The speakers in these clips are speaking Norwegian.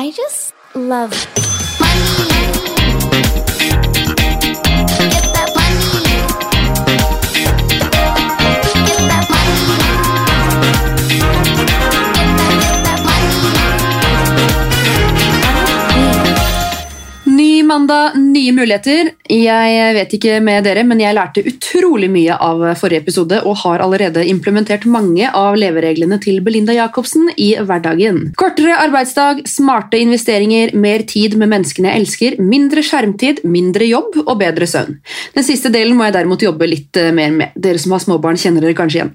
I just love money. Mandag, nye muligheter. Jeg vet ikke med dere, men jeg lærte utrolig mye av forrige episode og har allerede implementert mange av levereglene til Belinda Jacobsen i hverdagen. Kortere arbeidsdag, smarte investeringer, mer tid med menneskene jeg elsker, mindre skjermtid, mindre jobb og bedre søvn. Den siste delen må jeg derimot jobbe litt eh, mer med. Dere som har småbarn kjenner dere kanskje igjen.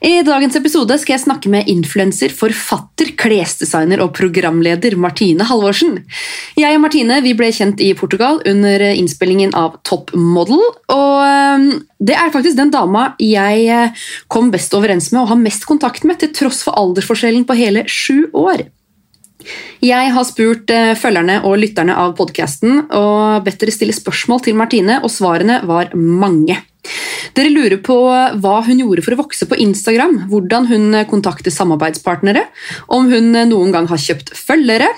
I dagens episode skal jeg snakke med influenser, forfatter, klesdesigner og programleder Martine Halvorsen. Jeg og Martine vi ble kjent i Portugal under innspillingen av Top Model. Og det er faktisk den dama jeg eh, kom best overens med og har mest kontakt med, til tross for aldersforskjellen på hele sju år. Jeg har spurt eh, følgerne og lytterne av podkasten og bedt dere stille spørsmål til Martine, og svarene var mange. Dere lurer på hva hun gjorde for å vokse på Instagram, hvordan hun kontakter samarbeidspartnere, om hun noen gang har kjøpt følgere,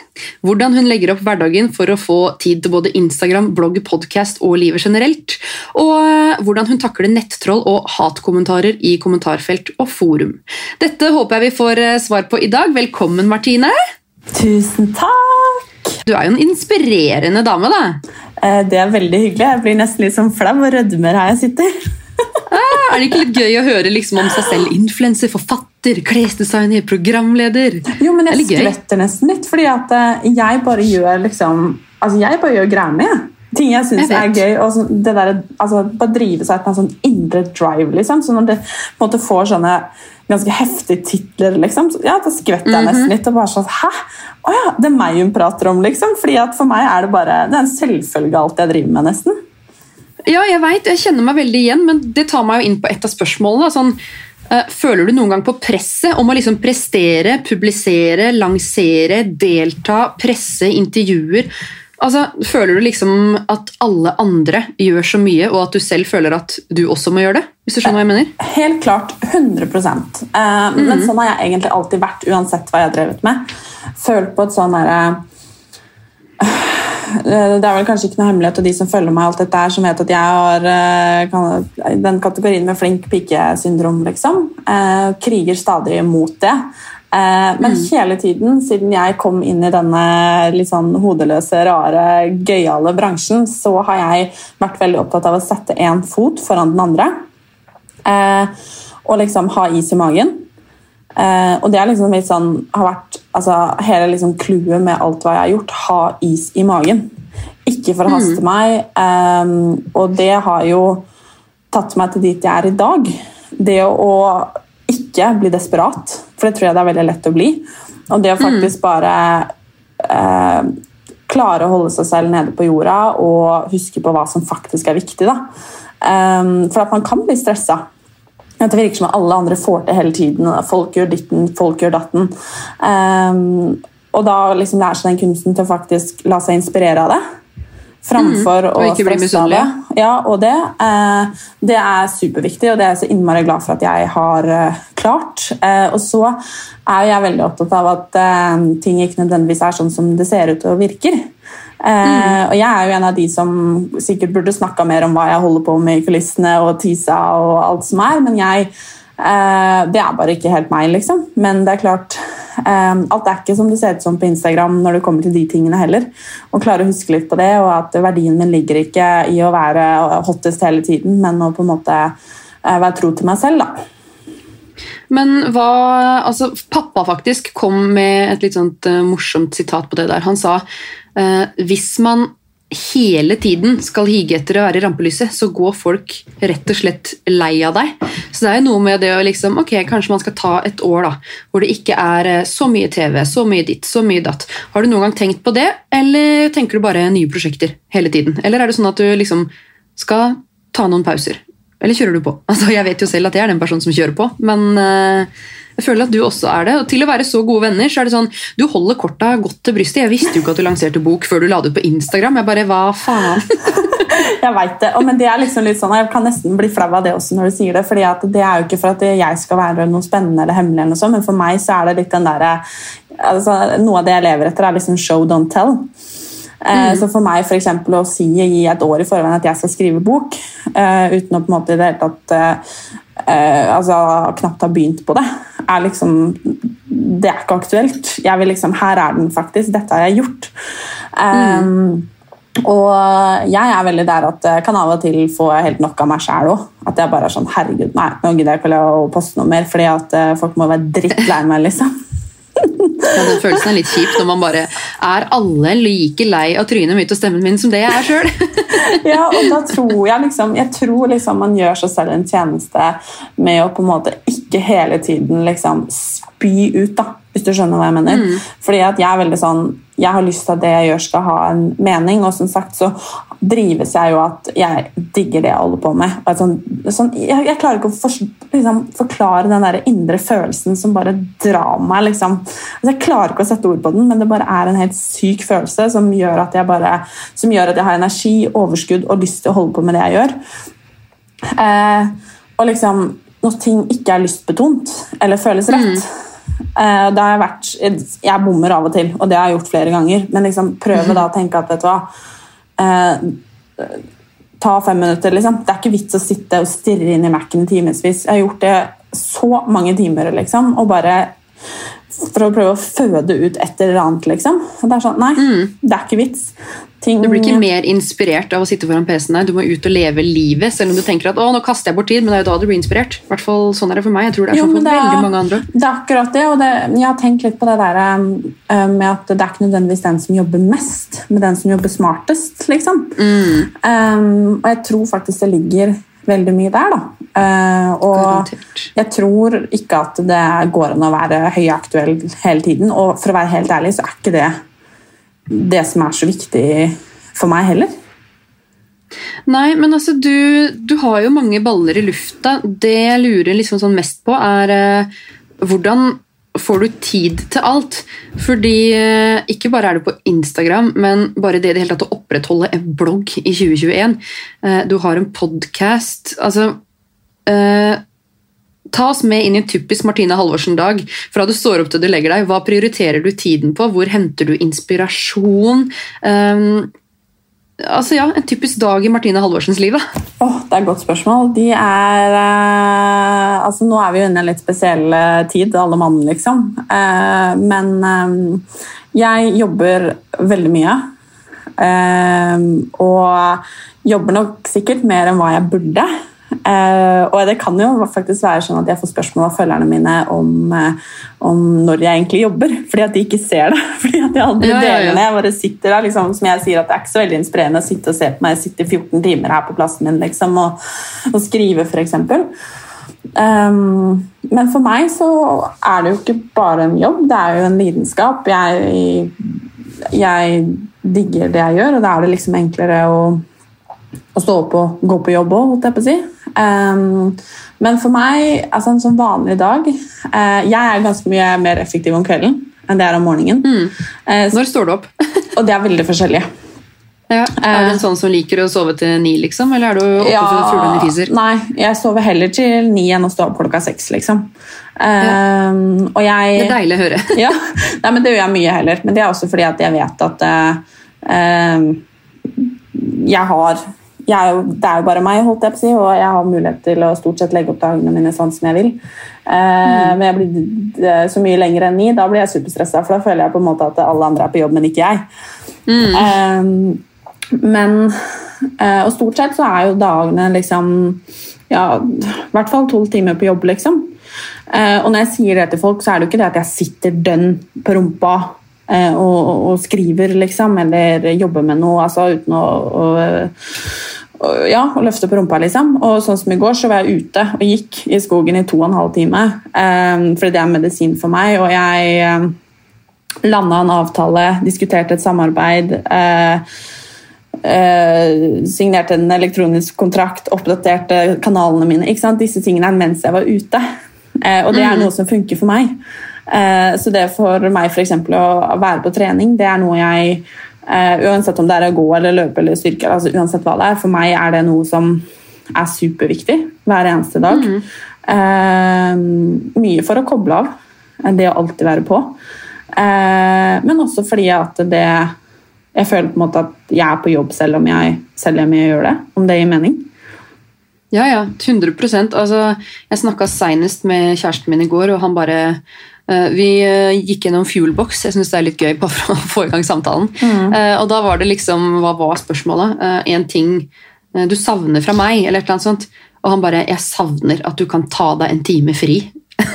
hvordan hun legger opp hverdagen for å få tid til både Instagram, blogg, podkast og livet generelt, og hvordan hun takler nettroll og hatkommentarer i kommentarfelt og forum. Dette håper jeg vi får eh, svar på i dag. Velkommen, Martine! Tusen takk! Du er jo en inspirerende dame, da. Eh, Det er veldig hyggelig. Jeg blir nesten litt sånn flau og rødmer her jeg sitter. Ah, er det ikke litt gøy å høre liksom om seg selv? Influenser, forfatter, klesdesigner, programleder. Jo, men jeg skvetter nesten litt, fordi at eh, jeg bare gjør liksom Altså, jeg bare gjør greiene, jeg. Ting jeg syns er gøy. og så det der, altså, Bare drive seg etter en sånn indre drive, liksom. Så når det på en måte får sånne ganske heftige titler, liksom, så, ja, da skvetter jeg Mhm. nesten litt. og bare sånn, Hæ? Å ja, det er meg hun prater om, liksom. Fordi at for meg er det bare det er en selvfølge alt jeg driver med, nesten. Ja, jeg vet, jeg kjenner meg veldig igjen, men det tar meg jo inn på et av spørsmålene. Sånn, eh, føler du noen gang på presset om å liksom prestere, publisere, lansere, delta, presse, intervjuer? Altså, føler du liksom at alle andre gjør så mye, og at du selv føler at du også må gjøre det? Hvis du skjønner hva jeg mener? Helt klart. 100 eh, Men sånn har jeg egentlig alltid vært, uansett hva jeg har drevet med. Følt på et sånn derre eh, Det er vel kanskje ikke noe hemmelighet, til de som følger meg, alt dette her, som vet at jeg har eh, kan, den kategorien med flink pike-syndrom, liksom. Eh, kriger stadig mot det. Eh, men hele tiden, siden jeg kom inn i denne litt sånn hodeløse, rare, gøyale bransjen, så har jeg vært veldig opptatt av å sette én fot foran den andre. Eh, og liksom ha is i magen. Eh, og det er liksom litt sånn, har vært altså, hele liksom clouet med alt hva jeg har gjort. Ha is i magen. Ikke forhaste meg. eh, og det har jo tatt meg til dit jeg er i dag. Det å ikke bli desperat, for det tror jeg det er veldig lett å bli. Og det å faktisk bare eh, klare å holde seg selv nede på jorda og huske på hva som faktisk er viktig. Da. Um, for at man kan bli stressa. Det virker som at alle andre får til hele tiden. Folk gjør ditten, folk gjør datten. Um, og da liksom lære seg den kunsten til å faktisk la seg inspirere av det. Framfor og å stresse av det. Ja, og det, eh, det er superviktig, og det er jeg så innmari glad for at jeg har eh, klart. Eh, og så er jeg veldig opptatt av at eh, ting ikke nødvendigvis er sånn som det ser ut og virker. Mm. Og jeg er jo en av de som sikkert burde snakka mer om hva jeg holder på med i kulissene og tisa og alt som er, men jeg eh, Det er bare ikke helt meg, liksom. Men det er klart eh, Alt er ikke som det ser ut som på Instagram når det kommer til de tingene heller. Og klare å huske litt på det, og at verdien min ligger ikke i å være hottest hele tiden, men å på en måte eh, være tro til meg selv, da. Men hva Altså, pappa faktisk kom med et litt sånt uh, morsomt sitat på det der. Han sa uh, hvis man hele tiden skal hige etter å være i rampelyset, så går folk rett og slett lei av deg. Så det er jo noe med det å liksom Ok, kanskje man skal ta et år da, hvor det ikke er eh, så mye TV, så mye ditt, så mye datt. Har du noen gang tenkt på det, eller tenker du bare nye prosjekter hele tiden? Eller er det sånn at du liksom skal ta noen pauser? Eller kjører du på? Altså, jeg vet jo selv at jeg er den personen som kjører på, men uh, jeg føler at du også er det. Og til å være så gode venner, så er det sånn Du holder korta godt til brystet. Jeg visste jo ikke at du lanserte bok før du la det ut på Instagram. Jeg bare, hva faen? Jeg vet det, men det er liksom litt sånn, jeg kan nesten bli flau av det også når du sier det. fordi Det er jo ikke for at jeg skal være noe spennende eller hemmelig, eller noe sånt, men for meg så er det litt den derre altså, Noe av det jeg lever etter, er liksom show, don't tell. Eh, Så for meg for eksempel, å si i et år i forveien at jeg skal skrive bok, eh, uten å på en måte i det hele tatt eh, altså, knapt ha begynt på det, er liksom Det er ikke aktuelt. Jeg vil liksom, Her er den faktisk. Dette har jeg gjort. Eh, og jeg er veldig der at jeg kan av og til få helt nok av meg sjæl òg. At jeg bare er sånn Herregud, nei, nå gidder jeg ikke å poste noe mer, fordi at folk må være drittlei meg, liksom. Ja, den følelsen er litt kjip når man bare Er alle like lei av trynet mitt og stemmen min som det jeg er sjøl? ja, og da tror jeg liksom Jeg tror liksom man gjør seg selv en tjeneste med å på en måte ikke hele tiden liksom spy ut, da, hvis du skjønner hva jeg mener. Fordi at jeg er veldig sånn Jeg har lyst til at det jeg gjør, skal ha en mening, og som sagt så drives jeg jo at jeg digger det jeg holder på med. Sånn, sånn, jeg, jeg klarer ikke å for, liksom, forklare den der indre følelsen som bare drar meg. Liksom. Altså, jeg klarer ikke å sette ord på den, men det bare er en helt syk følelse som gjør at jeg, bare, som gjør at jeg har energi, overskudd og lyst til å holde på med det jeg gjør. Eh, og liksom, når ting ikke er lystbetont eller føles rett eh, da har Jeg vært, jeg bommer av og til, og det har jeg gjort flere ganger. Men liksom prøve da å tenke at vet du hva eh, Ta fem minutter. liksom. Det er ikke vits å sitte og stirre inn i Mac-en i timevis. Jeg har gjort det så mange timer liksom, og bare for å prøve å føde ut et eller annet. liksom. Det er sånn, Nei, det er ikke vits. Ting, Du blir ikke mer inspirert av å sitte foran PC-en. Du må ut og leve livet, selv om du tenker at å, nå kaster jeg bort tid. Men det er jo da du blir inspirert. I hvert fall sånn er det for meg. Jeg tror det er sånn for det er- veldig mange andre. Det er akkurat det, og det, jeg har tenkt litt på det der eh, med at det er ikke nødvendigvis den som jobber mest, men den som jobber smartest, liksom. Um, og jeg tror faktisk det ligger veldig mye der, da. Uh, og Garantert. jeg tror ikke at det går an å være høyaktuell hele tiden, og for å være helt ærlig så er ikke det det som er så viktig for meg heller. Nei, men altså, du, du har jo mange baller i lufta. Det jeg lurer liksom sånn mest på, er uh, hvordan får du tid til alt? Fordi eh, ikke bare er du på Instagram, men bare det i det hele tatt å opprettholde en blogg i 2021. Eh, du har en podkast. Altså eh, Ta oss med inn i en typisk Martine Halvorsen-dag. Fra du står opp til du legger deg. Hva prioriterer du tiden på? Hvor henter du inspirasjon? Um, altså ja, En typisk dag i Martine Halvorsens liv. da. Åh, det er et godt spørsmål. De er eh, Altså, nå er vi jo inne i en litt spesiell eh, tid, alle mann, liksom. Eh, men eh, jeg jobber veldig mye. Eh, og jobber nok sikkert mer enn hva jeg burde. Eh, og det kan jo faktisk være sånn at jeg får spørsmål av følgerne mine om, uh, om når jeg egentlig jobber, fordi at de ikke ser det. Fordi at jeg aldri Ja, deler det. Jeg bare sitter der, liksom, som jeg sier at Det er ikke så veldig inspirerende å sitte og se på meg. Jeg sitter 14 timer her på plassen min liksom, og, og skrive, f.eks. Um, men for meg så er det jo ikke bare en jobb, det er jo en lidenskap. Jeg, jeg digger det jeg gjør, og da er det liksom enklere å, å stå opp og gå på jobb òg, holdt jeg på å si. Um, men for meg, altså en sånn vanlig dag eh, Jeg er ganske mye mer effektiv om kvelden enn det er om morgenen. Mm. så- Når står du opp? og det er veldig forskjellig. Ja. Er du en sånn som liker å sove til ni, liksom? Eller er du oppe for fuglene fiser? Nei, jeg sover heller til ni enn å stå opp klokka seks, liksom. Um, og jeg Det er deilig å høre. ja, nei, men det gjør jeg mye heller. Men det er også fordi at jeg vet at uh, eh, jeg har er jo, Det er jo bare meg, holdt jeg på å si, og jeg har mulighet til å stort sett legge opp dagene mine sånn som jeg vil. Eh, Men jeg blir eh, så mye lenger enn ni, da blir jeg superstressa, for da føler jeg på en måte at alle andre er på jobb, men ikke jeg. Eh, men eh, Og stort sett så er jo dagene liksom ja, i hvert fall tolv timer på jobb, liksom. Eh, og når jeg sier det til folk, så er det jo ikke det at jeg sitter dønn på rumpa og, og, og skriver, liksom, eller jobber med noe altså, uten å, å, å ja, å løfte på rumpa, liksom. Og sånn som i går, så var jeg ute og gikk i skogen i to og en halv time. Eh, fordi det er medisin for meg, og jeg eh, landa en avtale, diskuterte et samarbeid. Eh, eh, signerte en elektronisk kontrakt, oppdaterte kanalene mine. Disse tingene er mens jeg var ute. Eh, og det er noe som funker for meg. Eh, så det for meg eksempel, å være på trening, det er noe jeg eh, Uansett om det er å gå eller løpe eller styrke, altså uansett hva det er, for meg er det noe som er superviktig hver eneste dag. Mm. mye for å koble av. eh, Det å alltid være på. Eh, men også fordi at det Jeg føler på en måte at jeg er på jobb selv om jeg, selv om jeg gjør det. Om det gir mening. Ja, ja, 100% altså, Jeg snakka seinest med kjæresten min i går, og han bare eh, Vi eh, gikk gjennom Fuelbox. Jeg syns det er litt gøy bare for å få i gang samtalen. Mm. og da var det liksom Hva var spørsmålet? Én en ting eh, du savner fra meg, eller et eller annet sånt. Og han bare Jeg savner at du kan ta deg en time fri.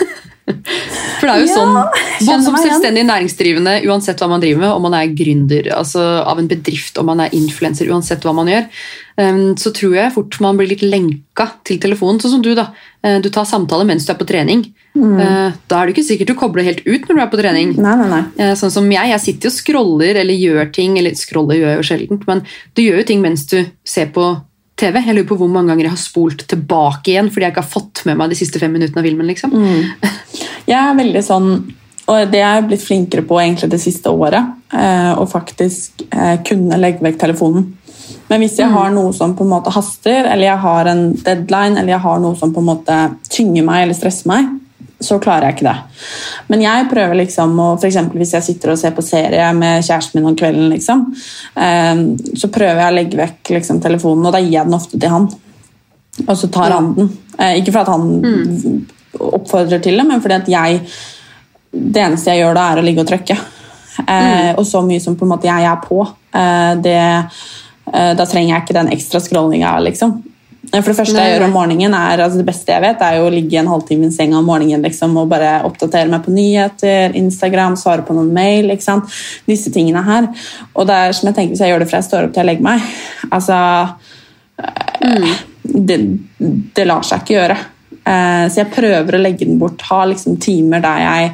For det er jo Ja, sånn, både som selvstendig næringsdrivende, uansett hva man driver med, om man er gründer altså av en bedrift, om man er influenser, uansett hva man gjør, um, så tror jeg fort man blir litt lenka til telefonen, sånn som du da. Eh, Du tar samtale mens du er på trening. Mm. Eh, Da er det ikke sikkert du kobler helt ut når du er på trening. Nei, nei, nei. Eh, Sånn som jeg, jeg sitter og scroller eller gjør ting, eller scroller gjør jeg jo sjeldent, men du gjør jo ting mens du ser på TV. Jeg lurer på hvor mange ganger jeg har spolt tilbake igjen fordi jeg ikke har fått med meg de siste fem minuttene av filmen. liksom. Jeg er veldig sånn og det er jeg blitt flinkere på egentlig det siste året. Eh, å faktisk eh, kunne legge vekk telefonen. Men hvis jeg har noe som på en måte haster, eller jeg har en deadline, eller jeg har noe som på en måte tynger meg eller stresser meg, så klarer jeg ikke det. Men jeg prøver liksom å, eksempel hvis jeg sitter og ser på serie med kjæresten min om kvelden, liksom, eh, så prøver jeg å legge vekk liksom, telefonen, og da gir jeg den ofte til han. Og så tar han den. Eh, ikke fordi han oppfordrer til det, men fordi at jeg det eneste jeg gjør da, er å ligge og trykke. Mm. og så mye som på en måte jeg er på. Eh, det, eh, da trenger jeg ikke den ekstra scrollinga. Liksom. Eh, For det første jeg gjør om morgenen, er altså det beste jeg vet, er jo å ligge en halvtime i senga om morgenen liksom, og bare oppdatere meg på nyheter, Instagram, svare på noen mail. Ikke sant? Disse tingene her. Og det er som jeg tenker, hvis jeg gjør det fra jeg står opp til jeg legger meg altså mm. det, det lar seg ikke gjøre. Eh, så jeg prøver å legge den bort. Ha liksom timer der jeg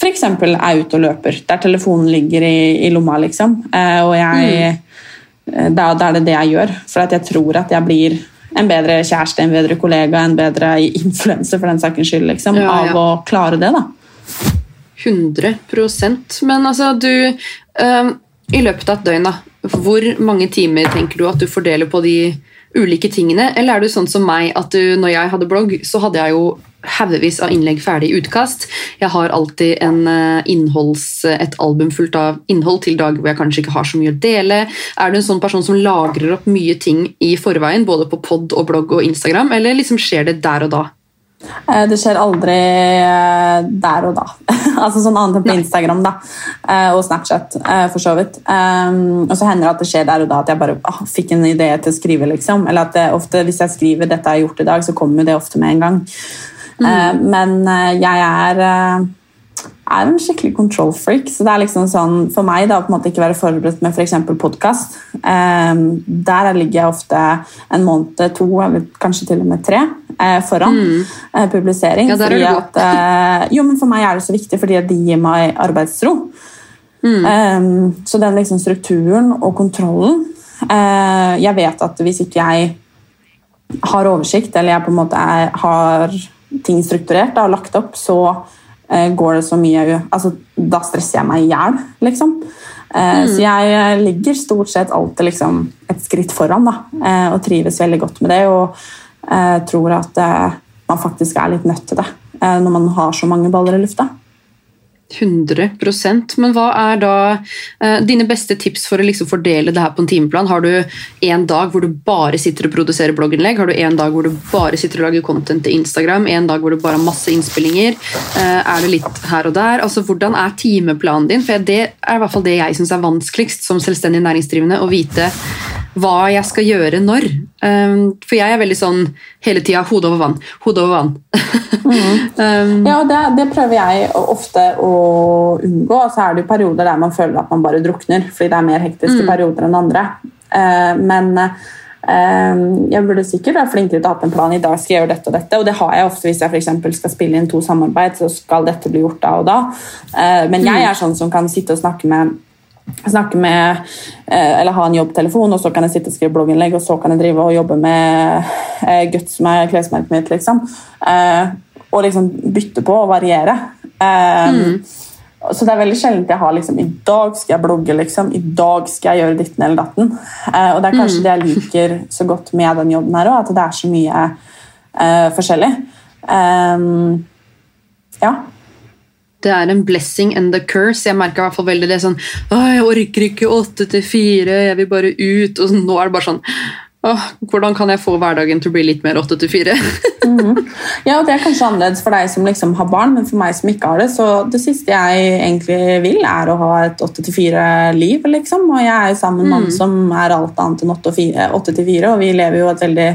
f.eks. er ute og løper, der telefonen ligger i, i lomma, liksom. Eh, og jeg mm. da, da er det det jeg gjør. For jeg tror at jeg blir en bedre kjæreste, en bedre kollega, en bedre influenser for den sakens skyld, liksom, Ja, ja. av å klare det. da. 100% Men altså, du øhm, I løpet av et døgn, da, hvor mange timer tenker du at du fordeler på de ulike tingene? Eller er du sånn som meg at du, når jeg hadde blogg, så hadde jeg jo haugevis av innlegg ferdig utkast. Jeg har alltid en eh, innholds, et album fullt av innhold til dager hvor jeg kanskje ikke har så mye å dele. Er du en sånn person som lagrer opp mye ting i forveien, både på pod og blogg og Instagram, eller liksom skjer det der og da? Eh, Det skjer aldri eh, der og da. altså sånn annet enn på Instagram da. eh, og Snapchat, eh, for så vidt. Um, og så hender det at det skjer der og da at jeg bare ah, fikk en idé til å skrive. liksom. Eller at det ofte, hvis jeg skriver 'dette har jeg gjort i dag', så kommer det ofte med en gang. Eh, men eh, jeg er eh, er en skikkelig control freak. Så det er liksom sånn, For meg da, på en måte ikke være forberedt med f.eks. podkast. Um, der ligger jeg ofte en måned, to eller kanskje til og med tre foran mm. publisering. Ja, der er du at, jo, men For meg er det så viktig, fordi det de gir meg arbeidsro. Mm. Um, så den liksom strukturen og kontrollen Jeg vet at hvis ikke jeg har oversikt, eller jeg på en måte er, har ting strukturert da, og lagt opp, så eh, går det så mye altså, Da stresser jeg meg i hjel, liksom. Eh, Så jeg eh, ligger stort sett alltid liksom, et skritt foran da, eh, og trives veldig godt med det. Og eh, tror at eh, man faktisk er litt nødt til det eh, når man har så mange baller i lufta. 100% Men hva er da eh, dine beste tips for å liksom fordele det her på en timeplan? Har du en dag hvor du bare sitter og produserer blogginnlegg? Har du en dag hvor du bare sitter og lager content til Instagram? En dag hvor du bare har masse innspillinger? Eh, er det litt her og der? Altså, Hvordan er timeplanen din? For Det er i hvert fall det jeg syns er vanskeligst som selvstendig næringsdrivende. Å vite hva jeg skal gjøre når. Um, for jeg er veldig sånn hele tida hode over vann. Hode over vann. um, Ja, det, det prøver jeg ofte å unngå. Og så er det jo perioder der man føler at man bare drukner, fordi det er mer hektiske perioder enn andre. Eh, men eh, jeg burde sikkert være flinkere til å ha en plan. I dag skal jeg gjøre dette og dette, og det har jeg ofte hvis jeg for skal spille inn to samarbeid, så skal dette bli gjort da og da. Eh, men jeg er sånn som kan sitte og snakke med snakke med, eller ha en jobbtelefon, og så kan jeg sitte og skrive blogginnlegg, og så kan jeg drive og jobbe med Guts med klesmerket mitt, liksom. Og liksom bytte på og variere. Eh, Så det er veldig sjelden jeg har liksom, i dag skal jeg blogge, liksom. I dag skal jeg gjøre ditten eller datten. Uh, og det er kanskje det jeg liker så godt med den jobben her òg, at det er så mye uh, forskjellig. Um, ja. Det er en blessing and the curse. Jeg merka veldig det sånn jeg orker ikke åtte til fire, jeg vil bare ut. Og så nå er det bare sånn Åh, hvordan kan jeg få hverdagen til å bli litt mer åtte til fire? Ja, og Det er kanskje annerledes for deg som liksom har barn, men for meg som ikke har det, så det siste jeg egentlig vil, er å ha et 8-4-liv. liksom. Og jeg er jo sammen med en mann som er alt annet enn 8-4, og vi lever jo et veldig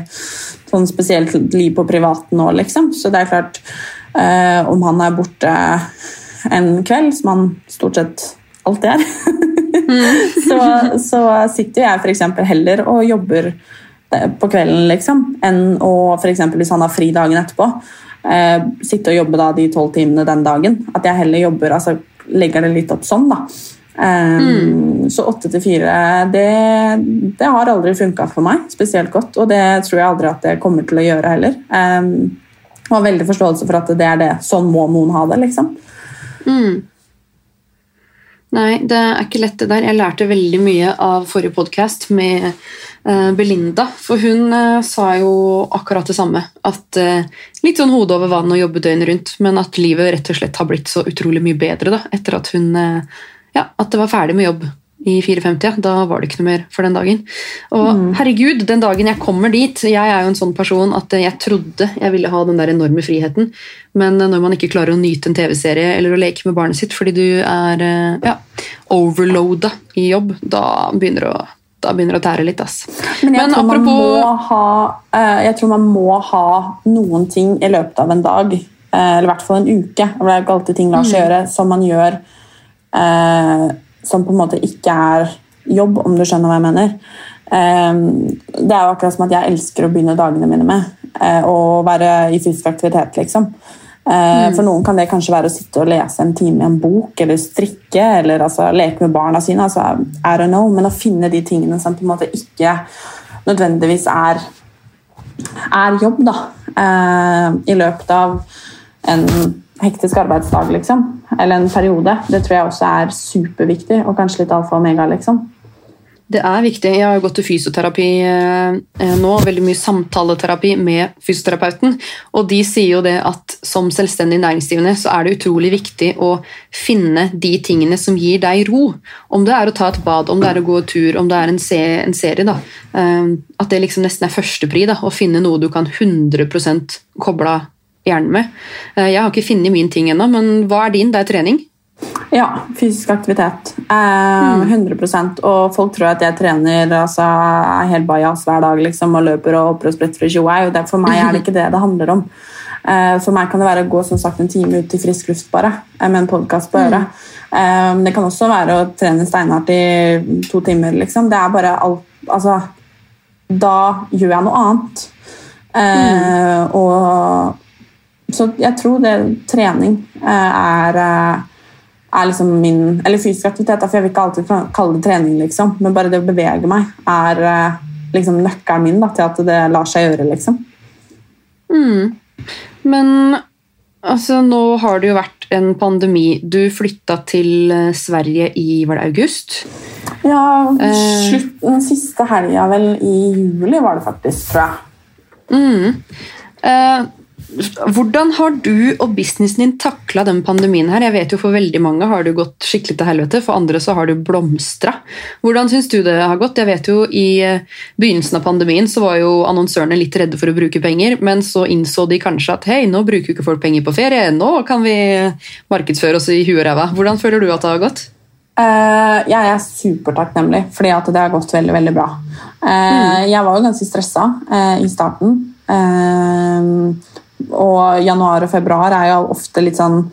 sånn spesielt liv på privaten nå, liksom. Så det er klart, eh, om han er borte en kveld, som han stort sett alltid er, så, så sitter jo jeg eksempel heller og jobber eh, på kvelden, liksom, enn å eksempel hvis han har fri dagen etterpå, eh, sitte og jobbe da de tolv timene den dagen. At jeg heller jobber, altså legger det litt opp sånn, da. Eh, Så åtte til fire, det, det har aldri funka for meg spesielt godt, og det tror jeg aldri at det kommer til å gjøre heller. Um, og har veldig forståelse for at det er det. Sånn må noen ha det, liksom. Nei, det er ikke lett det der. Jeg lærte veldig mye av forrige podkast med eh, Belinda. For hun eh, sa jo akkurat det samme. At eh, Litt sånn hode over vann og jobbe døgnet rundt, men at livet rett og slett har blitt så utrolig mye bedre da, etter at hun Ja, at det var ferdig med jobb i 54. Da var det ikke noe mer for den dagen. Og herregud, den dagen jeg kommer dit Jeg er jo en sånn person at jeg trodde jeg ville ha den der enorme friheten, men når man ikke klarer å nyte en TV-serie eller å leke med barnet sitt fordi du er eh, ja, overloada i jobb, da begynner det å, da begynner det å tære litt. ass. Men jeg, tror man apropos- må ha, eh, jeg tror man må ha noen ting i løpet av en dag, eh, eller i hvert fall en uke, det er ikke alltid ting lar seg gjøre, som man gjør eh, som på en måte ikke er jobb, om du skjønner hva jeg mener. Eh, det er jo akkurat som at jeg elsker å begynne dagene mine med, eh, å være i fysisk aktivitet, liksom. Eh, For noen kan det kanskje være å sitte og lese en time i en bok, eller strikke, eller altså, leke med barna sine. Altså, I don't know, men å finne de tingene som på en måte ikke nødvendigvis er, er jobb, da. Eh, I løpet av en hektisk arbeidsdag, liksom. Eller en periode. Det tror jeg også er superviktig, og kanskje litt alfa og omega, liksom. Det er viktig. Jeg har jo gått til fysioterapi eh, nå, veldig mye samtaleterapi med fysioterapeuten, og de sier jo det at som selvstendig næringsdrivende så er det utrolig viktig å finne de tingene som gir deg ro. Om det er å ta et bad, om det er å gå tur, om det er en, se en serie. da. Eh, At det liksom nesten er førstepri, å finne noe du kan 100 koble av hjernen med. Eh, Jeg har ikke funnet min ting ennå, men hva er din? Det er trening? Ja, fysisk aktivitet. Eh, 100% Og folk tror at jeg trener altså, er helt bajas hver dag liksom, og løper og hopper og spretter fra tjoei. og det- For meg er det ikke det det handler om. Eh, for meg kan det være å gå som sagt en time ut i frisk luft bare, eh, med en podkast på øret. Eh, det kan også være å trene steinhardt i to timer. Liksom. Det er bare alt Altså, da gjør jeg noe annet. Mm. og så jeg tror det trening eh, er, eh, er liksom min Eller fysisk aktivitet, for jeg vil ikke alltid kalle det trening, liksom. Men bare det å bevege meg er eh, liksom nøkkelen min da, til at det lar seg gjøre, liksom. Men altså, nå har det jo vært en pandemi. Du flytta til Sverige i var det august? Ja, slutt, den siste helga vel i juli var det faktisk, tror jeg. Eh, hvordan har du og businessen din takla den pandemien her? Jeg vet jo For veldig mange har det gått skikkelig til helvete, for andre så har du blomstra. Hvordan syns du det har gått? Jeg vet jo I eh, begynnelsen av pandemien så var jo annonsørene litt redde for å bruke penger, men så innså de kanskje at hei, nå bruker jo ikke folk penger på ferie, nå kan vi markedsføre oss i huet og ræva. Hvordan føler du at det har gått? Eh, jeg er supertakknemlig, fordi at det har gått veldig veldig bra. Eh, Jeg var jo ganske stressa uh, i starten. Og januar og februar er jo ofte litt sånn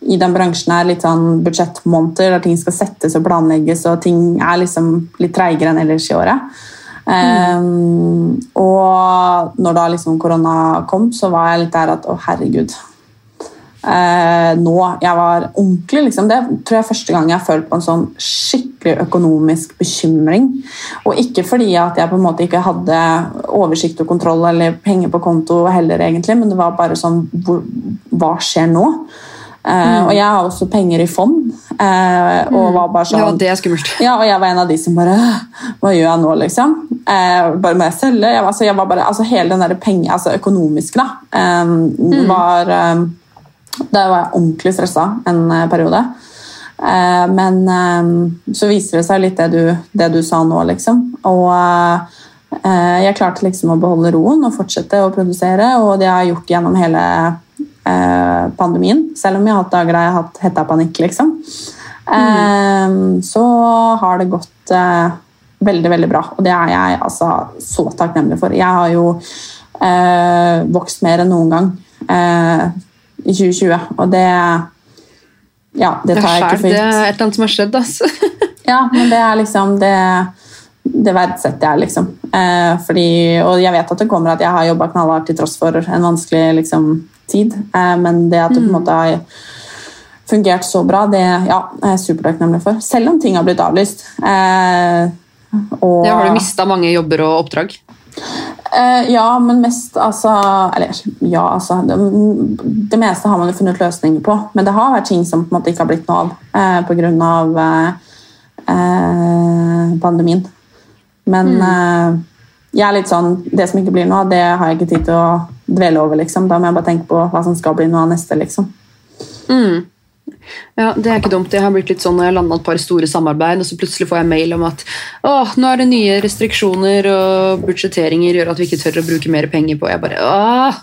i den bransjen er litt sånn budsjettmåneder der ting skal settes og planlegges, og ting er liksom litt treigere enn ellers i året. Eh, og når da liksom korona kom, så var jeg litt der at å, herregud, eh, nå. Jeg var ordentlig, liksom. Det tror jeg er første gang jeg har følt på en sånn skikkelig økonomisk bekymring. Og ikke fordi at jeg på en måte ikke hadde oversikt og kontroll eller penger på konto heller, egentlig, men det var bare sånn hvor, Hva skjer nå? Eh, Og jeg har også penger i fond. Eh, og var bare sånn Ja, det er skummelt. ja, og jeg var en av de som bare Hva gjør jeg nå, liksom? Uh, bare må jeg selge? Jeg, var- altså, jeg var bare, altså, hele den der penge, altså økonomiske, da, eh, var eh, Da var jeg ordentlig stressa en eh, periode. Eh, men eh, så viser det seg litt det du, det du sa nå, liksom. Og jeg klarte liksom å beholde roen og fortsette å produsere, og det har jeg gjort gjennom hele pandemien. Selv om jeg har hatt dager der jeg har hatt hetta panikk, liksom. Mm. så har det gått veldig, veldig bra. Og det er jeg altså så takknemlig for. Jeg har jo vokst mer enn noen gang i 2020, og det Ja, det tar jeg ikke for gitt. Det er et eller annet som har skjedd. Altså. Ja, men det er liksom Det, det verdsetter jeg, liksom. Eh, fordi, og jeg vet at det kommer at jeg har jobba knallhardt til tross for en vanskelig liksom, tid. Eh, men det at det på en måte har fungert så bra, det ja, er jeg supertakknemlig for. Selv om ting har blitt avlyst. Eh, og, Ja, har du mista mange jobber og oppdrag? Eh, ja, men mest altså Eller ja, altså det, det meste har man jo funnet løsninger på. Men det har vært ting som på en måte ikke har blitt noe av eh, pga. Eh, eh, pandemien. Men eh, jeg er litt sånn Det som ikke blir noe av, det har jeg ikke tid til å dvele over. liksom. Da må jeg bare tenke på hva som skal bli noe av neste. liksom. Mm. Ja, Det er ikke dumt. Jeg har blitt litt sånn når jeg landa et par store samarbeid, og så plutselig får jeg mail om at åh, nå er det nye restriksjoner og budsjetteringer gjør at vi ikke tør å bruke mer penger på. Jeg bare åh!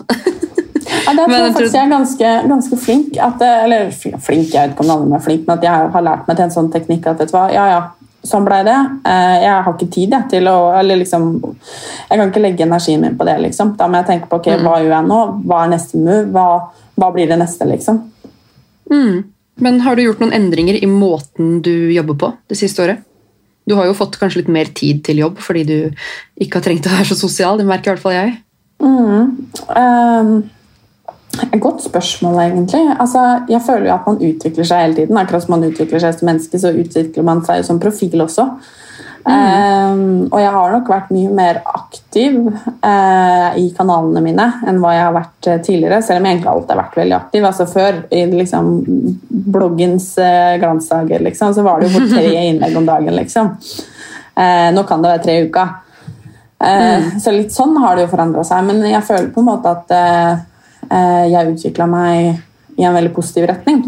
Ja, der tror jeg faktisk jeg er ganske, ganske flink. At, eller flink, jeg vet ikke om alle er flink, men at jeg har lært meg til en sånn teknikk at vet du hva, ja, ja, sånn ble det. Eh, Jeg har ikke tid jeg, til å eller liksom, Jeg kan ikke legge energien min på det. liksom. Da må jeg tenke på ok, hva gjør jeg nå? Hva er neste move? Hva, hva blir det neste? liksom? Mm. Men har du gjort noen endringer i måten du jobber på det siste året? Du har jo fått kanskje litt mer tid til jobb fordi du ikke har trengt å være så sosial. Det merker i hvert fall jeg. Um, et godt spørsmål, egentlig. Altså, jeg føler jo at man utvikler seg hele tiden. Akkurat som man utvikler seg som menneske, så utvikler man seg som profil også. Um, og jeg har nok vært mye mer aktiv uh, i kanalene mine enn hva jeg har vært eh, tidligere. Selv om jeg egentlig alltid har vært veldig aktiv. Altså Før, i liksom, bloggens uh, glansdager, liksom, så var det jo tre innlegg om dagen. liksom. Uh, nå kan det være tre i uka. Mm. Så litt sånn har det jo forandra seg. Men jeg føler på en måte at jeg utvikla meg i en veldig positiv retning.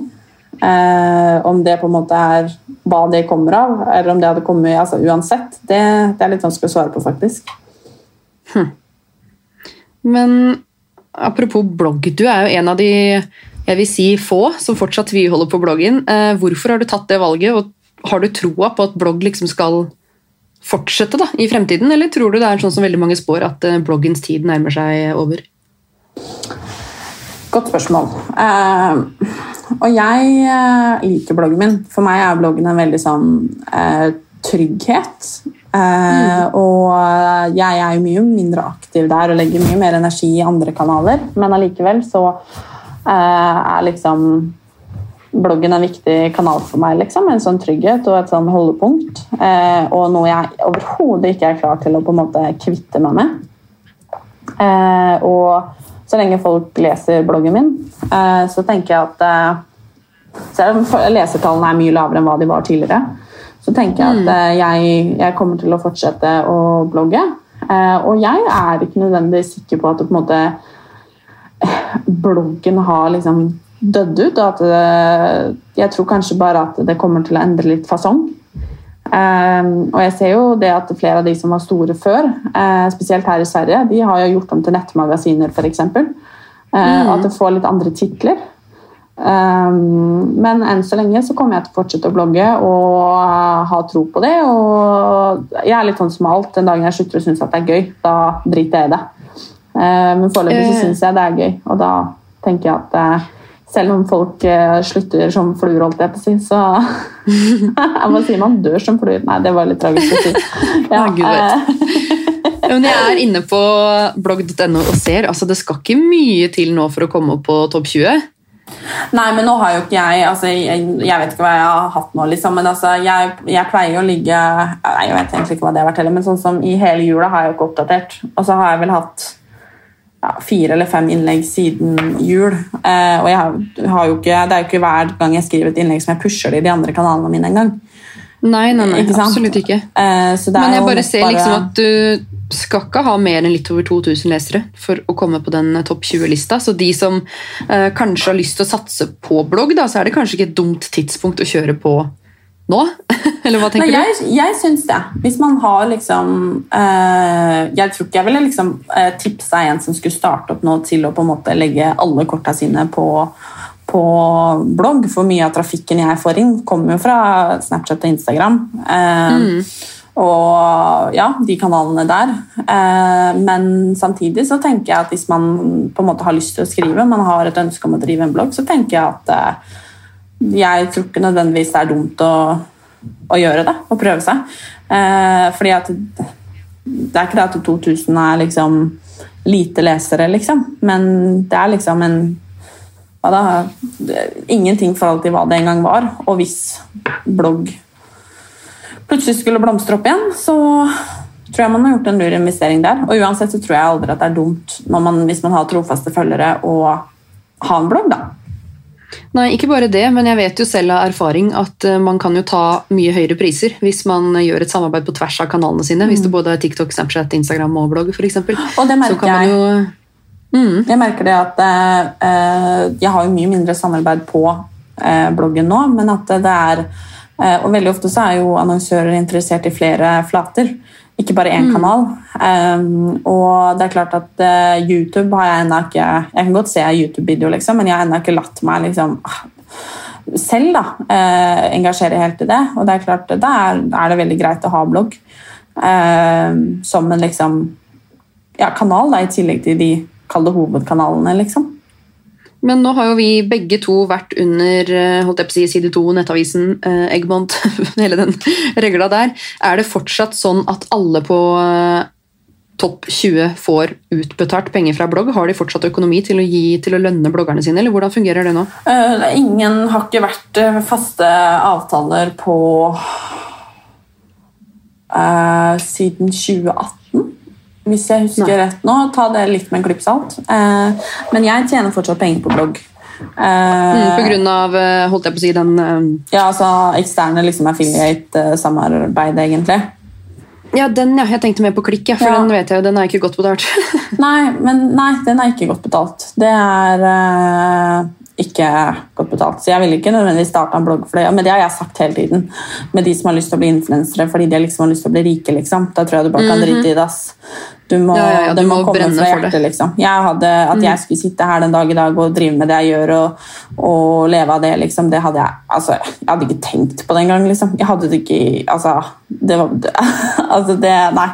Eh, om det på en måte er hva det kommer av, eller om det hadde kommet altså uansett, det, det er litt vanskelig å svare på, faktisk. Men apropos blogg, du er jo en av de jeg vil si få som fortsatt tviholder på bloggen. Eh, hvorfor har du tatt det valget, og har du troa på at blogg liksom skal fortsette da, i fremtiden, eller tror du det er sånn som veldig mange spår, at eh, bloggens tid nærmer seg over? Godt spørsmål. Eh, og jeg eh, liker bloggen min. For meg er bloggen en veldig sånn eh, trygghet. Eh, Og jeg er jo mye mindre aktiv der og legger mye mer energi i andre kanaler. Men allikevel så eh, er liksom bloggen en viktig kanal for meg. liksom, En sånn trygghet og et sånn holdepunkt. Eh, og noe jeg overhodet ikke er klar til å på en måte kvitte meg med. Eh, og så lenge folk leser bloggen min, eh, så tenker jeg at eh, Selv om lesertallene er mye lavere enn hva de var tidligere, så tenker jeg at eh, jeg, jeg kommer til å fortsette å blogge. Og jeg er ikke nødvendigvis sikker på at på måte bloggen har liksom dødd ut. Og at jeg tror kanskje bare at det kommer til å endre litt fasong. Um, og jeg ser jo det at flere av de som var store før, eh, spesielt her i Sverige, de har jo gjort om til nettmagasiner f.eks. Uh, At det får litt andre titler. Um, men enn så lenge så kommer jeg til å fortsette å blogge og eh, ha tro på det. Og jeg er litt sånn som alt. Den dagen jeg slutter å synes at det er gøy, da driter jeg i det. Eh, men foreløpig så Eh. syns jeg det er gøy, og da tenker jeg at eh, selv om folk eh, slutter som fluer, holdt jeg på å si, så Hva sier man? Dør som fluer? Nei, det var litt tragisk å si. Ja, Gud vet. eh, Men jeg er inne på blogg.no og ser, altså det skal ikke mye til nå for å komme opp på topp 20. Nei, men nå har jo ikke jeg altså, jeg, jeg vet ikke hva jeg har hatt nå, liksom, men altså, jeg, jeg pleier å ligge nei, Jeg vet egentlig ikke hva det har vært heller, men sånn som i hele jula har jeg jo ikke oppdatert. Og så har jeg vel hatt ja, fire eller fem innlegg siden jul. Eh, og ikke, det er jo ikke hver gang jeg skriver et innlegg som jeg pusher det i de andre kanalene mine engang. Nei, nei, nei, Ikke absolutt ikke. Eh, Men jeg bare ser liksom at du skal ikke ha mer enn litt over 2000 lesere for å komme på den eh, topp 20-lista. Så de som eh, kanskje har lyst til å satse på blogg, da, så er det kanskje ikke et dumt tidspunkt å kjøre på nå? Eller hva Nei, tenker jeg, jeg syns det. Hvis man har liksom eh, Jeg tror ikke jeg ville liksom eh, tipsa en som skulle starte opp nå til å på en måte legge alle korta sine på, på blogg, for mye av trafikken jeg får inn, kommer jo fra Snapchat og Instagram. Eh, Og ja, de kanalene der. Eh, men samtidig så tenker jeg at hvis man på en måte har lyst til å skrive, man har et ønske om å drive en blogg, så tenker jeg at eh, jeg tror ikke nødvendigvis det er dumt å, å gjøre det, å prøve seg. Eh, fordi at det er ikke det at 2000 er liksom lite lesere, liksom, men det er liksom en hva da, ingenting i forhold til hva det en gang var. Og hvis blogg plutselig skulle blomstre opp igjen, så tror jeg man har gjort en lur investering der. Og uansett så tror jeg aldri at det er dumt man, hvis man har trofaste følgere å ha en blogg, da. Nei, ikke bare det, men jeg vet jo selv av erfaring at eh, man kan jo ta mye høyere priser hvis man gjør et samarbeid på tvers av kanalene sine. Hvis det både er TikTok, Snapchat, Instagram og blogg, f.eks. Og det merker jeg. jo mm, Jeg merker det at eh, jeg har jo mye mindre samarbeid på eh, bloggen nå, men at det er eh, Og veldig ofte så er jo annonsører interessert i flere flater, ikke bare én kanal. Um, og det er klart at uh, YouTube har jeg ennå ikke Jeg kan godt se YouTube-video, liksom, men jeg har ennå ikke latt meg liksom ah, selv da, uh, engasjere helt i det. Og det er klart, da er, er det veldig greit å ha blogg uh, som en liksom ja, kanal, da, i tillegg til de kalde hovedkanalene, liksom. Men nå har jo vi begge to vært under eh, holdt jeg på å si, side 2, Nettavisen, eh, Eggmont, hele den regla der. Er det fortsatt sånn at alle på eh, topp 20 får utbetalt penger fra blogg? Har de fortsatt økonomi til å, gi, til å lønne bloggerne sine, eller hvordan fungerer det nå? Eh, ingen har ikke vært eh, faste avtaler på eh, siden 2018, hvis jeg husker Nei. rett nå. Ta det litt med en klype salt. Eh, men jeg tjener fortsatt penger på blogg. Eh, Mm, på grunn av eh, holdt jeg på å si, den eh, ja, altså eksterne liksom affiliate-samarbeid, egentlig. Ja, den, ja. Jeg tenkte mer på klikk, ja, for Ja. den vet jeg jo, den er ikke godt betalt. Nei, men nei, den er ikke godt betalt. Det er eh, ikke godt betalt. Så jeg ville ikke nødvendigvis starte en blogg for det. Men det har jeg sagt hele tiden. Med de som har lyst til å bli influensere fordi de liksom har lyst til å bli rike. liksom. Da tror jeg du bare kan drite i det. ass. Du må, Mhm. Ja, ja, ja, det du må, må komme fra. Mhm. hjertet, liksom. Jeg hadde, At jeg skulle sitte her den dag i dag og drive med det jeg gjør, og, og leve av det, liksom, det hadde jeg altså, Jeg hadde ikke tenkt på det engang. Liksom. Jeg hadde det ikke Altså, det var Altså, det Nei.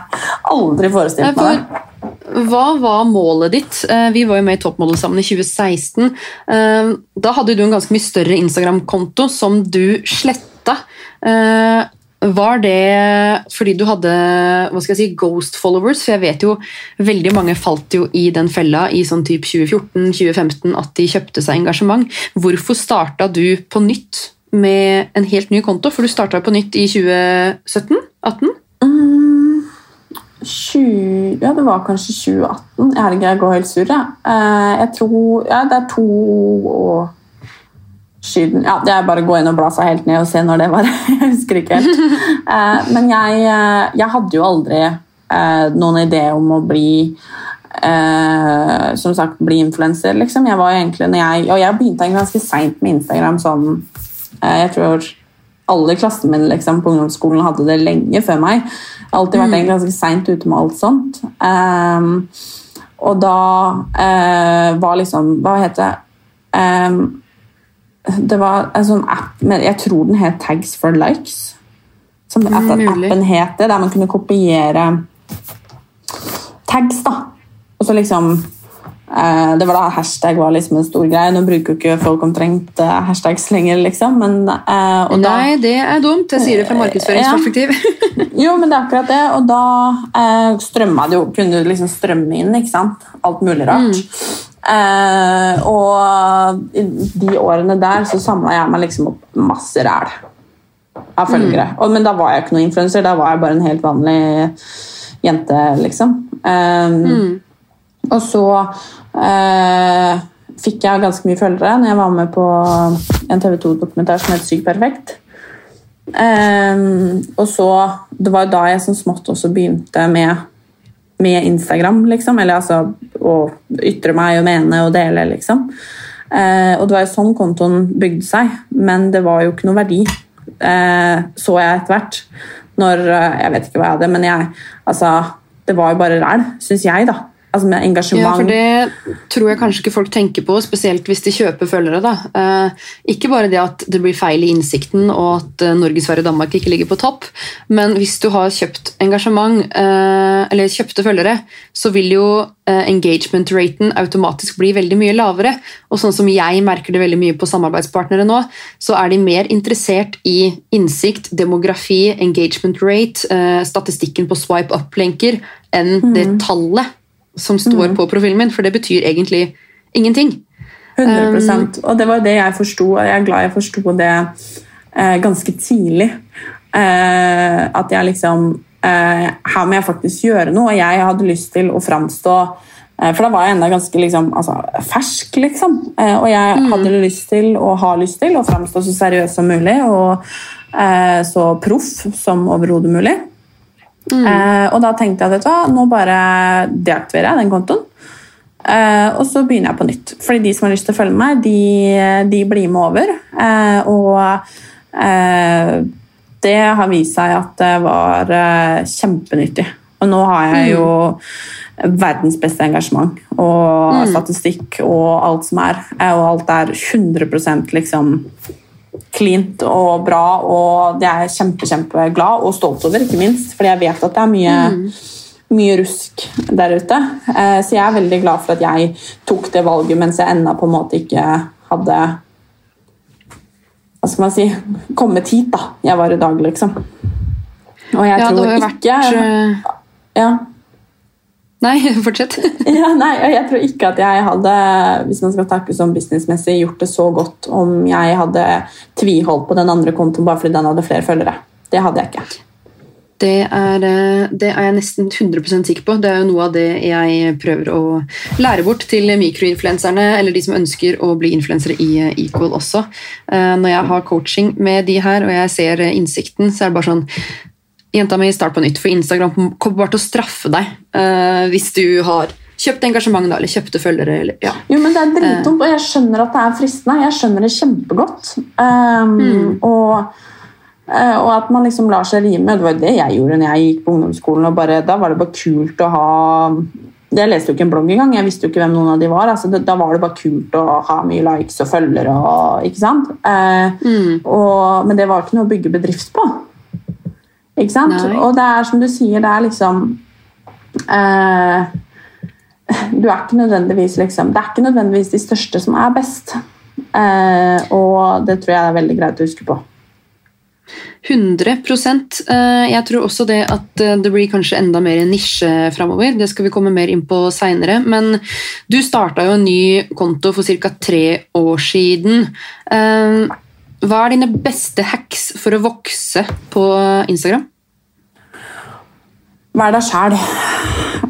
Aldri forestilt meg det. Hva var målet ditt? Eh, Vi var jo med i Toppmodell sammen i 2016. Eh, Da hadde du en ganske mye større Instagram-konto som du sletta. Eh, Var det fordi du hadde hva skal jeg si, ghost followers? For jeg vet jo veldig mange falt jo i den fella i sånn typ 2014-2015 at de kjøpte seg engasjement. Hvorfor starta du på nytt med en helt ny konto? For du starta på nytt i 2017-18? Mm, 20, ja, det var kanskje 2018. Jeg, herregud, jeg går helt sur, jeg. Eh, jeg tror Ja, det er to år siden Ja, det er bare å gå inn og bla seg helt ned og se når det var. Jeg husker ikke helt. Eh, men jeg, eh, jeg hadde jo aldri noen idé om å bli som sagt, bli influenser, liksom. Jeg var egentlig, når jeg, og jeg begynte ganske seint med Instagram. sånn, Jeg tror alle i klassen min liksom, på ungdomsskolen hadde det lenge før meg. Alltid vært mm. ganske seint ute med alt sånt. Um, og da uh, var liksom Hva heter det? Um, det var en sånn app med, Jeg tror den het Tags for likes. Som at at mulig. appen het det, der man kunne kopiere tags. da. Og så liksom Det var da hashtag var liksom en stor greie. Nå bruker jo ikke folk omtrent eh, hashtags lenger, liksom. Men, eh, og da, Nei, det er dumt. Jeg sier det fra markedsføringsperspektiv. jo, men det er akkurat det. Og da eh, strømma det jo, kunne du liksom strømme inn, ikke sant? Alt mulig rart. Eh, og i de årene der så samla jeg meg liksom opp masse ræl av følgere. Og, men da var jeg ikke noen influenser, da var jeg bare en helt vanlig jente, liksom. Eh, Og så eh, fikk jeg ganske mye følgere når jeg var med på en TV 2-dokumentar som het Sykt perfekt. Ehm, og så Det var jo da jeg som smått også begynte med med Instagram, liksom. Eller altså å ytre meg og mene og dele, liksom. Eh, og det var jo sånn kontoen bygde seg, men det var jo ikke noe verdi, eh, så jeg etter hvert. Når eh, Jeg vet ikke hva jeg hadde, men jeg Altså, det var jo bare ræl, syns jeg, da. Altså med Ja, for det tror jeg kanskje ikke folk tenker på, spesielt hvis de kjøper følgere. da. Eh, ikke bare det at det blir feil i innsikten og at eh, Norge, Sverige og Danmark ikke ligger på topp, men hvis du har kjøpt engasjement, eh, eller kjøpte følgere, så vil jo eh, engagement-raten automatisk bli veldig mye lavere. Og sånn som jeg merker det veldig mye på samarbeidspartnere nå, så er de mer interessert i innsikt, demografi, engagement rate, eh, statistikken på swipe up-lenker, enn det tallet som står på profilen min, for det betyr egentlig ingenting. 100% Og det var det jeg forsto, og jeg er glad jeg forsto det eh, ganske tidlig. Eh, at jeg liksom eh, Her må jeg faktisk gjøre noe, og jeg hadde lyst til å framstå eh, For da var jeg enda ganske liksom, altså, fersk, liksom. Eh, og jeg hadde lyst til, og har lyst til, å framstå så seriøs som mulig og eh, så proff som overhodet mulig. Eh, og da tenkte jeg at hva, nå bare deaktiverer jeg den kontoen. Eh, og så begynner jeg på nytt. Fordi de som har lyst til å følge meg, de, de blir med over. Eh, og eh, det har vist seg at det var eh, kjempenyttig. Og nå har jeg jo verdens beste engasjement og statistikk og alt som er. Eh, Og alt er 100 liksom cleant og bra, og det er jeg kjempe, kjempeglad og stolt over, ikke minst. Fordi jeg vet at det er mye, mye rusk der ute. Eh, Så jeg er veldig glad for at jeg tok det valget mens jeg ennå på en måte ikke hadde Hva skal man si kommet hit, da. Jeg var i dag, liksom. Og jeg Ja, det tror jo vært ikke eh, ja. Nei, fortsett. Ja, nei, jeg tror ikke at jeg hadde hvis man skal snakke sånn businessmessig, gjort det så godt om jeg hadde tviholdt på den andre kontoen bare fordi den hadde flere følgere. Det hadde jeg ikke. Det er, eh, det er jeg nesten 100 sikker på. Det er jo noe av det jeg prøver å lære bort til mikroinfluenserne, eller de som ønsker å bli influensere i eh, Equal også. Eh, Når jeg har coaching med de her, og jeg ser innsikten, så er det bare sånn Jenta mi, start på nytt, for Instagram kommer bare til å straffe deg uh, hvis du har kjøpt engasjement da, eller kjøpte følgere. Eller, ja. Jo, men Det er dritdumt, og jeg skjønner at det er fristende. Jeg skjønner det kjempegodt. Um, og, eh, og at man liksom lar seg rime. Det var jo det jeg gjorde når jeg gikk på ungdomsskolen. og bare, Da var det bare kult å ha Jeg leste jo ikke en blogg engang. Jeg visste jo ikke hvem noen av de var. Altså, det, da var det bare kult å ha mye likes og følgere. Og, ikke sant? Eh, og, men det var ikke noe å bygge bedrift på. Ikke sant? Nei. Og det er som du sier, det er liksom eh, du er ikke nødvendigvis liksom, Det er ikke nødvendigvis de største som er best. Eh, og det tror jeg er veldig greit å huske på. 100 Eh, Jeg tror også det at eh, det blir kanskje enda mer nisje framover. Det skal vi komme mer inn på seinere. Men du starta jo en ny konto for ca. tre år siden. Hva er dine beste hacks for å vokse på Instagram? Vær deg sjæl.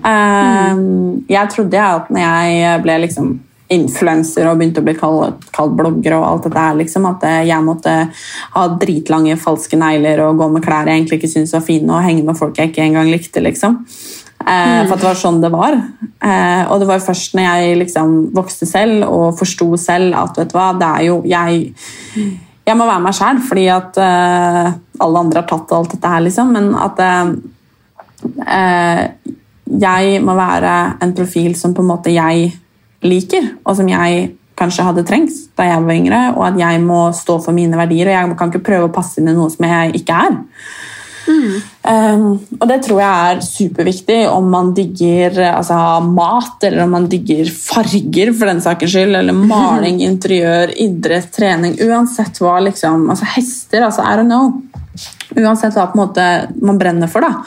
Eh, Jeg trodde jeg at når jeg ble liksom influenser og begynte å bli kalt, kalt blogger og alt dette her, liksom, at jeg måtte ha dritlange falske negler og gå med klær jeg egentlig ikke syntes var fine, og henge med folk jeg ikke engang likte. liksom. Eh, For at det var sånn det var. Eh, og det var først når jeg liksom vokste selv og forsto selv at vet du hva, det er jo jeg jeg må være meg sjæl, fordi at uh, alle andre har tatt alt dette her, liksom. Men at uh, jeg må være en profil som på en måte jeg liker, og som jeg kanskje hadde trengt da jeg var yngre, og at jeg må stå for mine verdier, og jeg kan ikke prøve å passe inn i noe som jeg ikke er. Um, og det tror jeg er superviktig om man digger altså, mat, eller om man digger farger, for den saks skyld, eller maling, interiør, idrett, trening. Uansett hva, liksom. Altså hester, altså I don't know. Uansett hva på en måte man brenner for, da.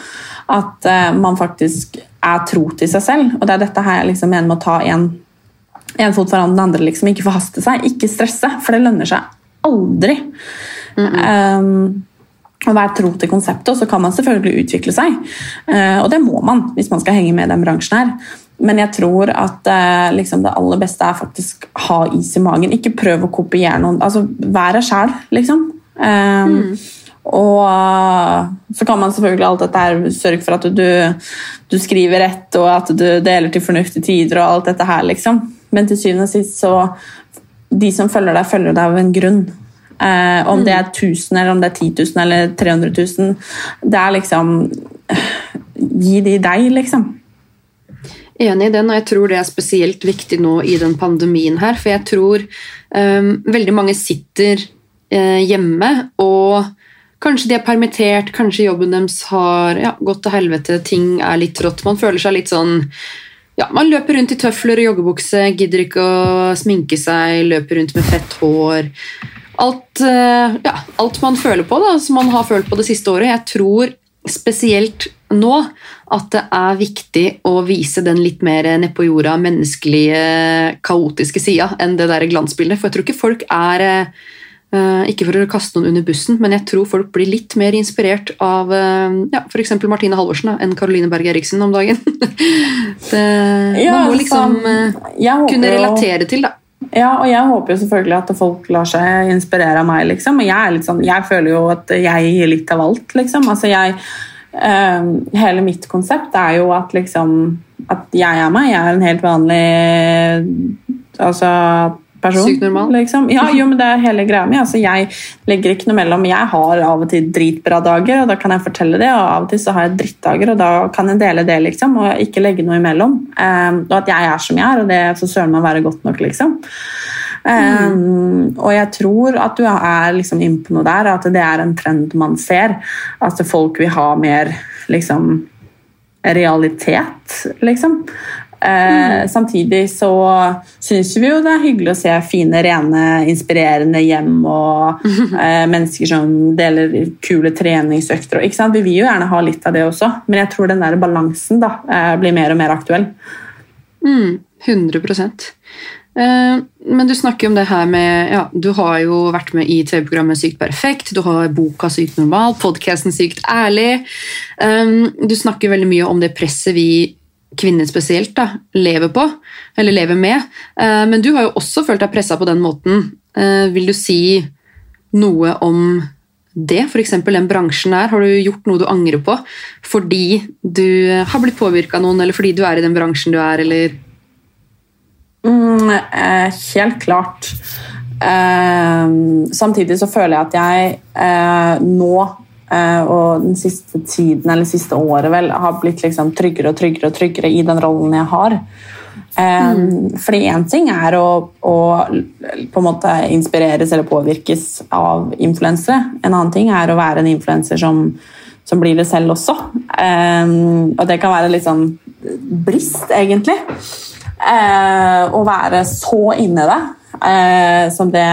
At uh, man faktisk er tro til seg selv. Og det er dette her jeg liksom mener med å ta en, en fot foran den andre. liksom Ikke forhaste seg, ikke stresse, for det lønner seg aldri. Um, å være tro til konseptet, og så kan man selvfølgelig utvikle seg. Eh, og det må man hvis man skal henge med i den bransjen her. Men jeg tror at eh, liksom det aller beste er faktisk ha is i magen. Ikke prøv å kopiere noen. altså Vær deg sjæl, liksom. Eh, Og eh, så kan man selvfølgelig alt dette her sørge for at du, du skriver rett, og at du deler til fornuftige tider og alt dette her, liksom. Men til syvende og sist så De som følger deg, følger deg av en grunn. Eh, om det er 1000 eller om det er 10 000 eller 300 000. Det er liksom Gi de deg, liksom. Enig i den, og jeg tror det er spesielt viktig nå i den pandemien her. For jeg tror um, veldig mange sitter uh, hjemme og kanskje de er permittert, kanskje jobben deres har ja, gått til helvete, ting er litt rått. Man føler seg litt sånn ja, Man løper rundt i tøfler og joggebukse, gidder ikke å sminke seg, løper rundt med fett hår. Alt, uh, ja, alt man føler på, da, som man har følt på det siste året. Jeg tror spesielt nå at det er viktig å vise den litt mer nedpå jorda, menneskelige, kaotiske sida enn det der glansbildet. For jeg tror ikke folk er eh, Ikke for å kaste noen under bussen, men jeg tror folk blir litt mer inspirert av ja, f.eks. Martine Halvorsen enn Caroline Berg Eriksen om dagen. det, man må liksom sånn, eh, kunne relatere til, da. Ja, og jeg håper jo selvfølgelig at folk lar seg inspirere av meg, liksom. Og jeg, sånn, jeg føler jo at jeg gir litt av alt, liksom. Altså jeg, øh, hele mitt konsept er jo at liksom At jeg er meg. Jeg er en helt vanlig altså, person. Sykt normal. Liksom. Ja, jo, men det er hele greia mi. Altså, jeg legger ikke noe mellom. Jeg har av og til dritbra dager, og da kan jeg fortelle det. Og av og til så har jeg drittdager, og da kan jeg dele det, liksom. Og ikke legge noe imellom. Um, og at jeg er som jeg er, og det får søren meg være godt nok, liksom. Um, og jeg tror at du er liksom inne på noe der, at det er en trend man ser. At folk vil ha mer liksom realitet, liksom. Eh, Samtidig så syns vi jo det er hyggelig å se fine, rene, inspirerende hjem og eh, mennesker som deler kule treningsøkter. og-? Vi vil jo gjerne ha litt av det også, men jeg tror den der balansen da, eh, blir mer og mer aktuell. Mm, 100 Eh, Men du snakker om det her med ja, Du har jo vært med i TV-programmet Sykt perfekt, du har boka Sykt normal, podkasten Sykt ærlig. Um, Du snakker veldig mye om det presset vi kvinner spesielt da, lever på, eller lever med. Eh, Men du har jo også følt deg pressa på den måten. Eh, Vil du si noe om det, f.eks. den bransjen her? Har du gjort noe du angrer på fordi du har blitt påvirka av noen, eller fordi du er i den bransjen du er, eller Mm, eh, helt klart. Samtidig så føler jeg at jeg nå og den siste tiden, eller siste året vel, har blitt liksom tryggere og tryggere og tryggere i den rollen jeg har. Mm. Fordi én ting er å, å på en måte inspireres eller påvirkes av influensere. En annen ting er å være en influenser som, som blir det selv også. Eh, og det kan være litt sånn brist, egentlig. Eh, å være så inni det eh, som det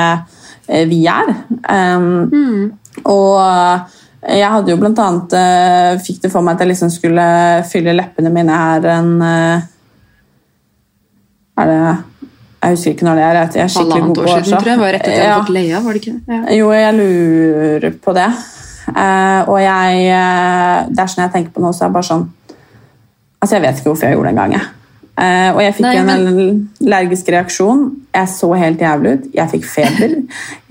eh, vi er. Mm. Og jeg hadde jo blant annet eh, Fikk det for meg at jeg liksom skulle fylle leppene mine her en eh, Er det Jeg husker ikke når det er. Jeg er skikkelig halvannet år siden, tror jeg. Var rett etter jeg Ja. hadde fått Leia, var det ikke? Ja. Jo, jeg lurer på det. Eh, og jeg Det er sånn jeg tenker på nå, så er det bare sånn Altså, jeg vet ikke hvorfor jeg gjorde det engang, jeg. Eh, og jeg fikk Nei, en allergisk reaksjon. Jeg så helt jævlig ut. Jeg fikk feber.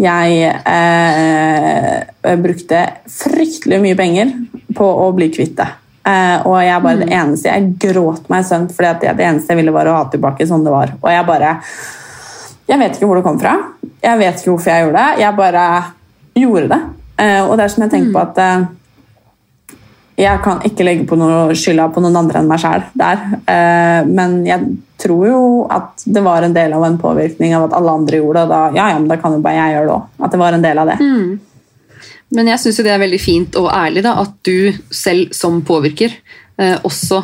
Jeg eh, brukte fryktelig mye penger på å bli kvitt det. Eh, og jeg bare det eneste Jeg gråt meg i søvn, for det, eneste jeg ville, var å ha tilbake sånn det var. Og jeg bare Jeg vet ikke hvor det kom fra. Jeg vet ikke hvorfor jeg gjorde det. Jeg bare gjorde det. Eh, og det er som jeg tenker på at eh, jeg kan ikke legge på noe skylda på noen andre enn meg sjæl der. Eh, men jeg tror jo at det var en del av en påvirkning av at alle andre gjorde det. Da, ja, ja, men da kan jo bare jeg gjøre det òg. At det var en del av det. Men jeg syns det er veldig fint og ærlig da, at du selv som påvirker eh, også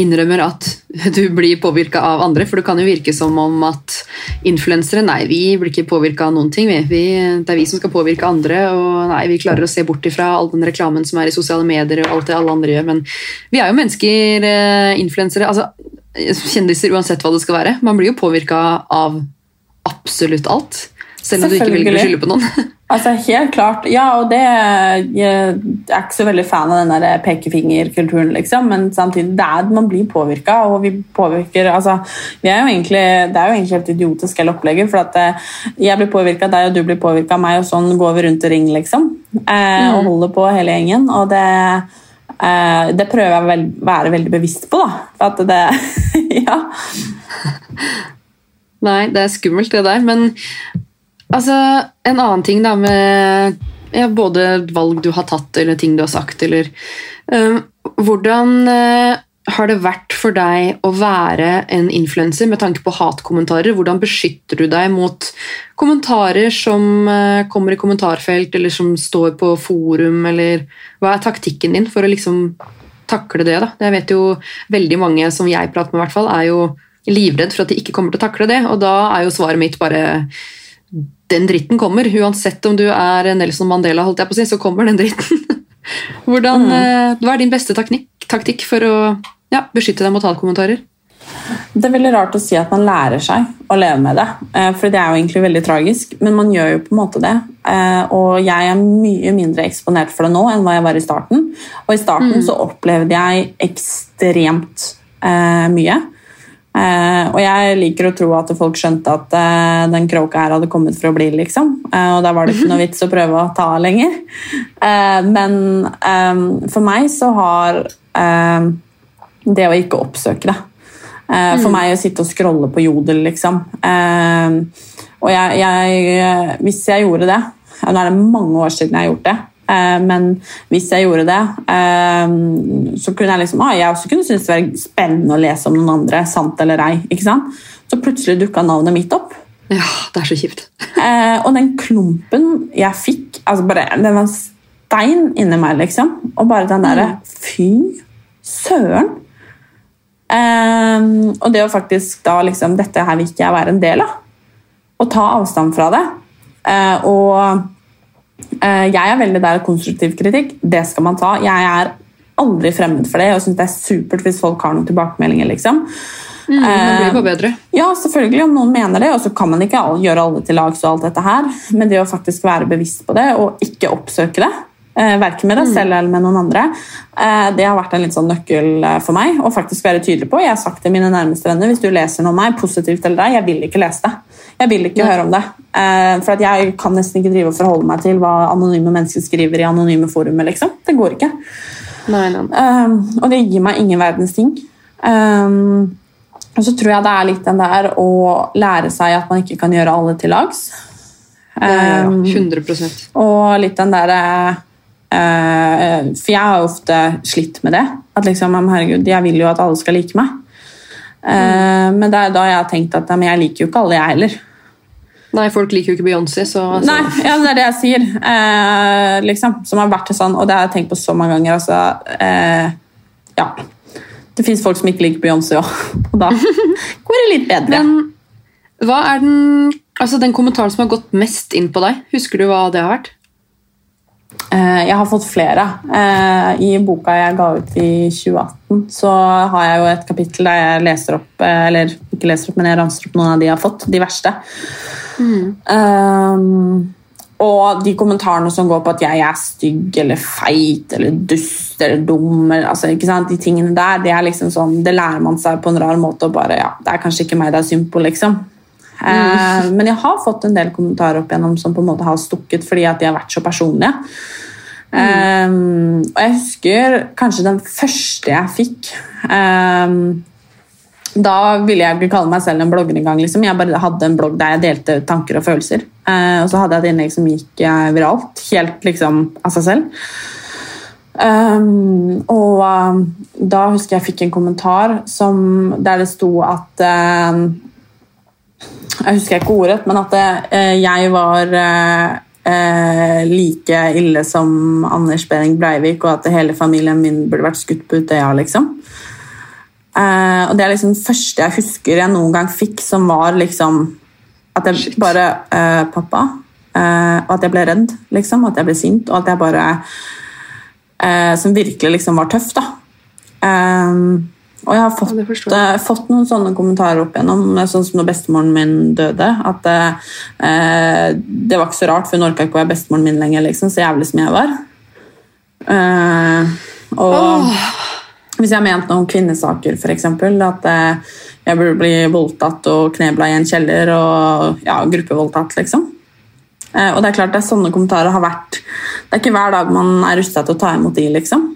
innrømmer at du blir påvirka av andre. For det kan jo virke som om at influensere Nei, vi blir ikke påvirka av noen ting. Vi. Vi, det er vi som skal påvirke andre. Og nei, vi klarer å se bort ifra all den reklamen som er i sosiale medier. og alt det alle andre gjør, Men vi er jo mennesker, eh, influensere. Altså, kjendiser uansett hva det skal være. Man blir jo påvirka av absolutt alt. Selv om du ikke velger å skylde på noen. Altså, helt klart. Ja, og det Jeg er ikke så veldig fan av den der pekefingerkulturen, liksom, men samtidig, det er, man blir påvirka, og vi påvirker altså, vi er jo egentlig, Det er jo egentlig helt idiotisk hele opplegget, for at eh, jeg blir påvirka av deg, og du blir påvirka av meg, og sånn går vi rundt og ring, liksom. Eh, Og holder på hele gjengen. Og det, eh, det prøver jeg å vel, være veldig bevisst på, da. For at det Ja. Nei, det er skummelt det der, men altså, en annen ting da med ja, både valg du har tatt, eller ting du har sagt, eller øhm, Hvordan uh, har det vært for deg å være en influenser med tanke på hatkommentarer? Hvordan beskytter du deg mot kommentarer som uh, kommer i kommentarfelt, eller som står på forum, eller hva er taktikken din for å liksom takle det? da? Jeg vet jo veldig mange som jeg prater med, i hvert fall, er jo livredd for at de ikke kommer til å takle det, og da er jo svaret mitt bare den dritten kommer. Uansett om du er Nelson Mandela, holdt jeg på å si, så kommer den dritten. Hvordan, mm. Hva er din beste taknikk, taktikk for å ja, beskytte deg mot hatkommentarer? Det er veldig rart å si at man lærer seg å leve med det, eh, for det er jo egentlig veldig tragisk, men man gjør jo på en måte det. Eh, Og jeg er mye mindre eksponert for det nå enn hva jeg var i starten. Og i starten så opplevde jeg ekstremt eh, mye. Eh, og jeg liker å tro at folk skjønte at eh, den kråka her hadde kommet for å bli, liksom. Eh, og da var det ikke noe vits å prøve å ta lenger. Eh, men eh, for meg så har det å ikke oppsøke det eh, For meg å sitte og scrolle på Jodel, liksom. Og jeg, jeg Hvis jeg gjorde det Nå er det mange år siden jeg har gjort det. Eh, Men hvis jeg gjorde det, eh, så kunne jeg liksom, ah, jeg også kunne synes det var spennende å lese om noen andre, sant eller ei. ikke sant? Så plutselig dukka navnet mitt opp. Ja, det er så kjipt. Eh, og den klumpen jeg fikk altså bare, Det var stein inni meg, liksom. Og bare den derre Fy søren! Og det å faktisk da liksom Dette her vil ikke jeg være en del av. Å ta avstand fra det. Og jeg er veldig der konstruktiv kritikk. Det skal man ta. Jeg er aldri fremmed for det Jeg syns det er supert hvis folk har noen tilbakemeldinger. liksom. Mm, man blir bare bedre. Ja, selvfølgelig om noen mener det, og så kan man ikke gjøre alle til lags og alt dette her, men det å faktisk være bevisst på det og ikke oppsøke det, eh, verken med deg selv eller med noen andre, eh, det har vært en litt sånn nøkkel eh, for meg, å faktisk være tydelig på. Jeg har sagt til mine nærmeste venner, hvis du leser noe om meg, positivt eller deg, jeg vil ikke lese det. Jeg vil ikke høre om det. Eh, for at jeg kan nesten ikke drive og forholde meg til hva anonyme mennesker skriver i anonyme forumer, liksom. Det går ikke. Nei, nei. Um, og det gir meg ingen verdens ting. Um, og så tror jeg det er litt den der å lære seg at man ikke kan gjøre alle til lags. Ja, ja, ja. Um, 100 og litt den derre eh, For jeg har ofte slitt med det. At liksom, herregud, jeg vil jo at alle skal like meg. Eh, Men det er da jeg har tenkt at jeg liker jo ikke alle, jeg heller. Nei, folk liker jo ikke Beyoncé, så altså, Nei, ja, det er det jeg sier. Eh, liksom, som har vært sånn, og det har jeg tenkt på så mange ganger. Altså, eh, ja. Det fins folk som ikke liker Beyoncé òg, og da går det litt bedre. Men hva er den, altså den kommentaren som har gått mest inn på deg? Husker du hva det har vært? Eh, jeg har fått flere. Eh, I boka jeg ga ut i 2018, så har jeg jo et kapittel der jeg leser opp eh, Eller ikke leser opp, men jeg ranser opp noen av de jeg har fått. De verste. Um, og de kommentarene som går på at jeg er stygg eller feit eller dust eller dum eller, altså? De tingene der, det er liksom sånn, det lærer man seg på en rar måte. og bare, ja, Det er kanskje ikke meg det er synd på, liksom. Eh, men jeg har fått en del kommentarer opp igjennom som på en måte har stukket fordi at de har vært så personlige. Um, og jeg husker kanskje den første jeg fikk um, Da ville jeg ikke kalle meg selv en blogger engang. Liksom. Jeg bare hadde en blogg der jeg delte tanker og følelser. Uh, og så hadde jeg et innlegg som gikk uh, viralt, helt liksom av seg selv. Um, og uh, da husker jeg fikk en kommentar som, der det sto at um, Jeg husker ikke ordet, men at uh, jeg var uh, eh, like ille som Anders Behring Breivik, og at hele familien min burde vært skutt på Utøya. liksom. Eh, og Det er liksom det første jeg husker jeg noen gang fikk, som var liksom At jeg bare eh, Pappa. Eh, og at jeg ble redd, liksom. At jeg ble sint. Og at jeg bare eh, Som virkelig liksom var tøff, da. Eh, Og jeg har fått, Ja, eh, fått noen sånne kommentarer opp igjennom, eh, sånn som når bestemoren min døde. At uh, det var ikke så rart, for hun orka ikke å være bestemoren min lenger, liksom, så jævlig som jeg var. Uh, og hvis jeg har ment noen kvinnesaker, f.eks. At jeg burde bli voldtatt og knebla i en kjeller og ja, gruppevoldtatt, liksom. Og det er klart det er sånne kommentarer har vært Det er ikke hver dag man er rusta til å ta imot de, liksom.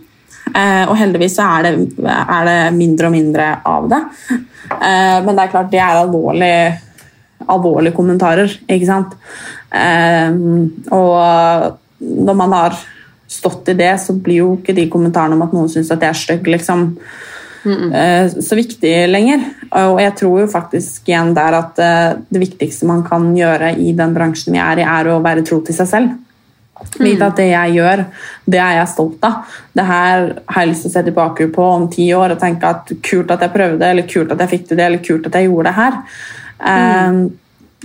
Eh, og heldigvis så er det, er det mindre og mindre av det. Eh, men det er klart det er alvorlig, alvorlige kommentarer, ikke sant. Eh, og når man har stått i det, så blir jo ikke de kommentarene om at noen syns at jeg er stygg, liksom, eh, så viktig lenger. Og jeg tror jo faktisk igjen der at det viktigste man kan gjøre i den bransjen vi er i, er å være tro til seg selv. Vite at det jeg gjør, det er jeg stolt av. Det her har jeg lyst til å se tilbake på om ti år og tenke at kult at jeg prøvde, eller kult at jeg fikk til det, eller kult at jeg gjorde det her. Eh,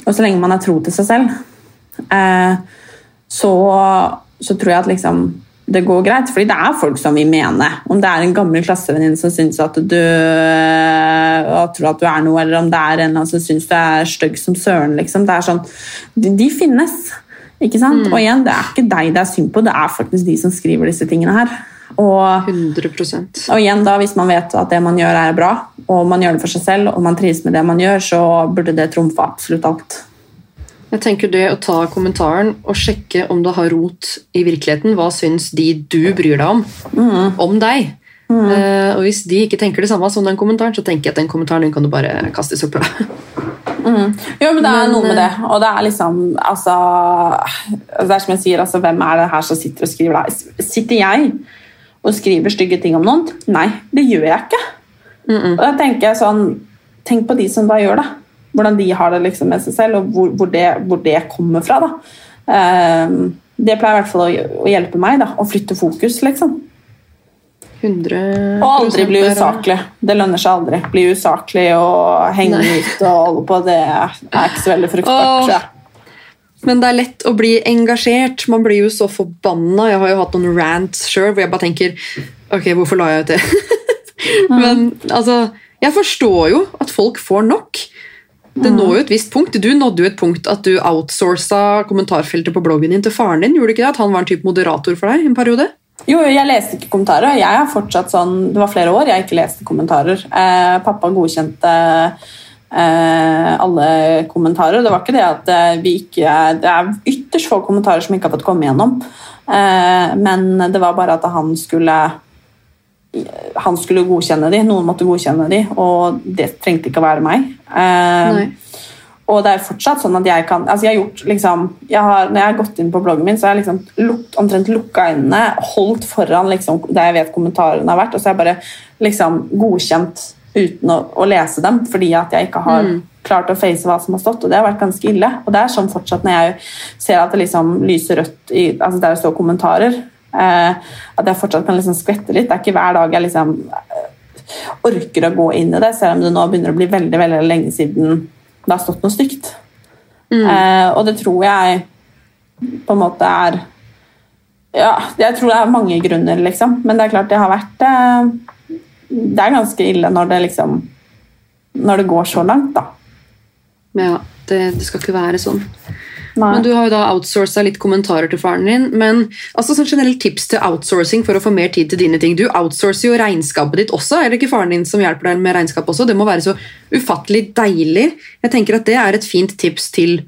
og så lenge man er tro til seg selv, eh, så, så tror jeg at liksom det går greit, fordi det er folk som vil mene. Om det er en gammel klassevenninne som syns at du og tror at du er noe, eller om det er en som syns du er stygg som søren. Liksom. Det er sånn, de, de finnes. Ikke sant? Og igjen, det er ikke deg det er synd på, det er faktisk de som skriver disse tingene her. Og 100 og igjen da, Hvis man vet at det man gjør er bra, og man gjør det for seg selv, og man trives med det man gjør, så burde det trumfe absolutt alt. Jeg tenker det å ta kommentaren og sjekke om det har rot i virkeligheten. Hva syns de du bryr deg om, om deg? Eh, og hvis de ikke tenker det samme som den kommentaren, så tenker jeg at den kommentaren kan du bare kaste i søpla. Jo, men det er Men, noe med det. Og det er liksom altså, Det er som jeg sier, altså, hvem er det her som sitter og skriver det? Sitter jeg og skriver stygge ting om noen? Nei, det gjør jeg ikke. Og da tenker jeg sånn Tenk på de som da gjør det. Hvordan de har det liksom med seg selv, og hvor, hvor, det, hvor det kommer fra. da. um, det pleier i hvert fall å, å hjelpe meg. da, Å flytte fokus, liksom. 100 Og aldri bli usaklig. Det lønner seg aldri. Bli usaklig og henge Nei. ut og holde på, det er ikke så veldig fruktbart. Men det er lett å bli engasjert. Man blir jo så forbanna. Jeg har jo hatt noen rants sjøl hvor jeg bare tenker Ok, hvorfor la jeg ut det? Men altså, jeg forstår jo at folk får nok. Det når jo et visst punkt. Du nådde jo et punkt at du outsourca kommentarfeltet på bloggen din til faren din. Gjorde du ikke det? At han var en type moderator for deg en periode? Jo, jeg leste ikke kommentarer. Jeg er fortsatt sånn, Det var flere år jeg ikke leste kommentarer. Eh, pappa godkjente eh, alle kommentarer. Det var ikke det at eh, vi ikke Det er ytterst få kommentarer som ikke har fått komme gjennom. Eh, men det var bare at han skulle han skulle godkjenne de, noen måtte godkjenne de, og det trengte ikke å være meg. Eh. Og det er fortsatt sånn at jeg kan altså jeg har gjort liksom, jeg har, Når jeg har gått inn på bloggen min, så har jeg liksom lukt, omtrent lukka øynene, holdt foran liksom, der jeg vet kommentarene har vært, og så har jeg bare liksom godkjent uten å, å lese dem, fordi at jeg ikke har klart å face hva som har stått, og det har vært ganske ille. Og det er sånn fortsatt når jeg ser at det liksom lyser rødt i, altså der det står kommentarer, eh, at jeg fortsatt kan liksom skvette litt. Det er ikke hver dag jeg liksom eh, orker å gå inn i det, selv om det nå begynner å bli veldig, veldig lenge siden det har stått noe stygt. Eh, og det tror jeg på en måte er Ja, jeg tror det er mange grunner, liksom. Men det er klart det har vært eh, Det er ganske ille når det liksom Når det går så langt, da. Ja, det, det skal ikke være sånn. Nei. Men Du har jo da outsourca litt kommentarer til faren din. Men altså sånn generelt tips til outsourcing for å få mer tid til dine ting. Du outsourcer jo regnskapet ditt også. Er det ikke faren din som hjelper deg med regnskap også? Det må være så ufattelig deilig. Jeg tenker at Det er et fint tips til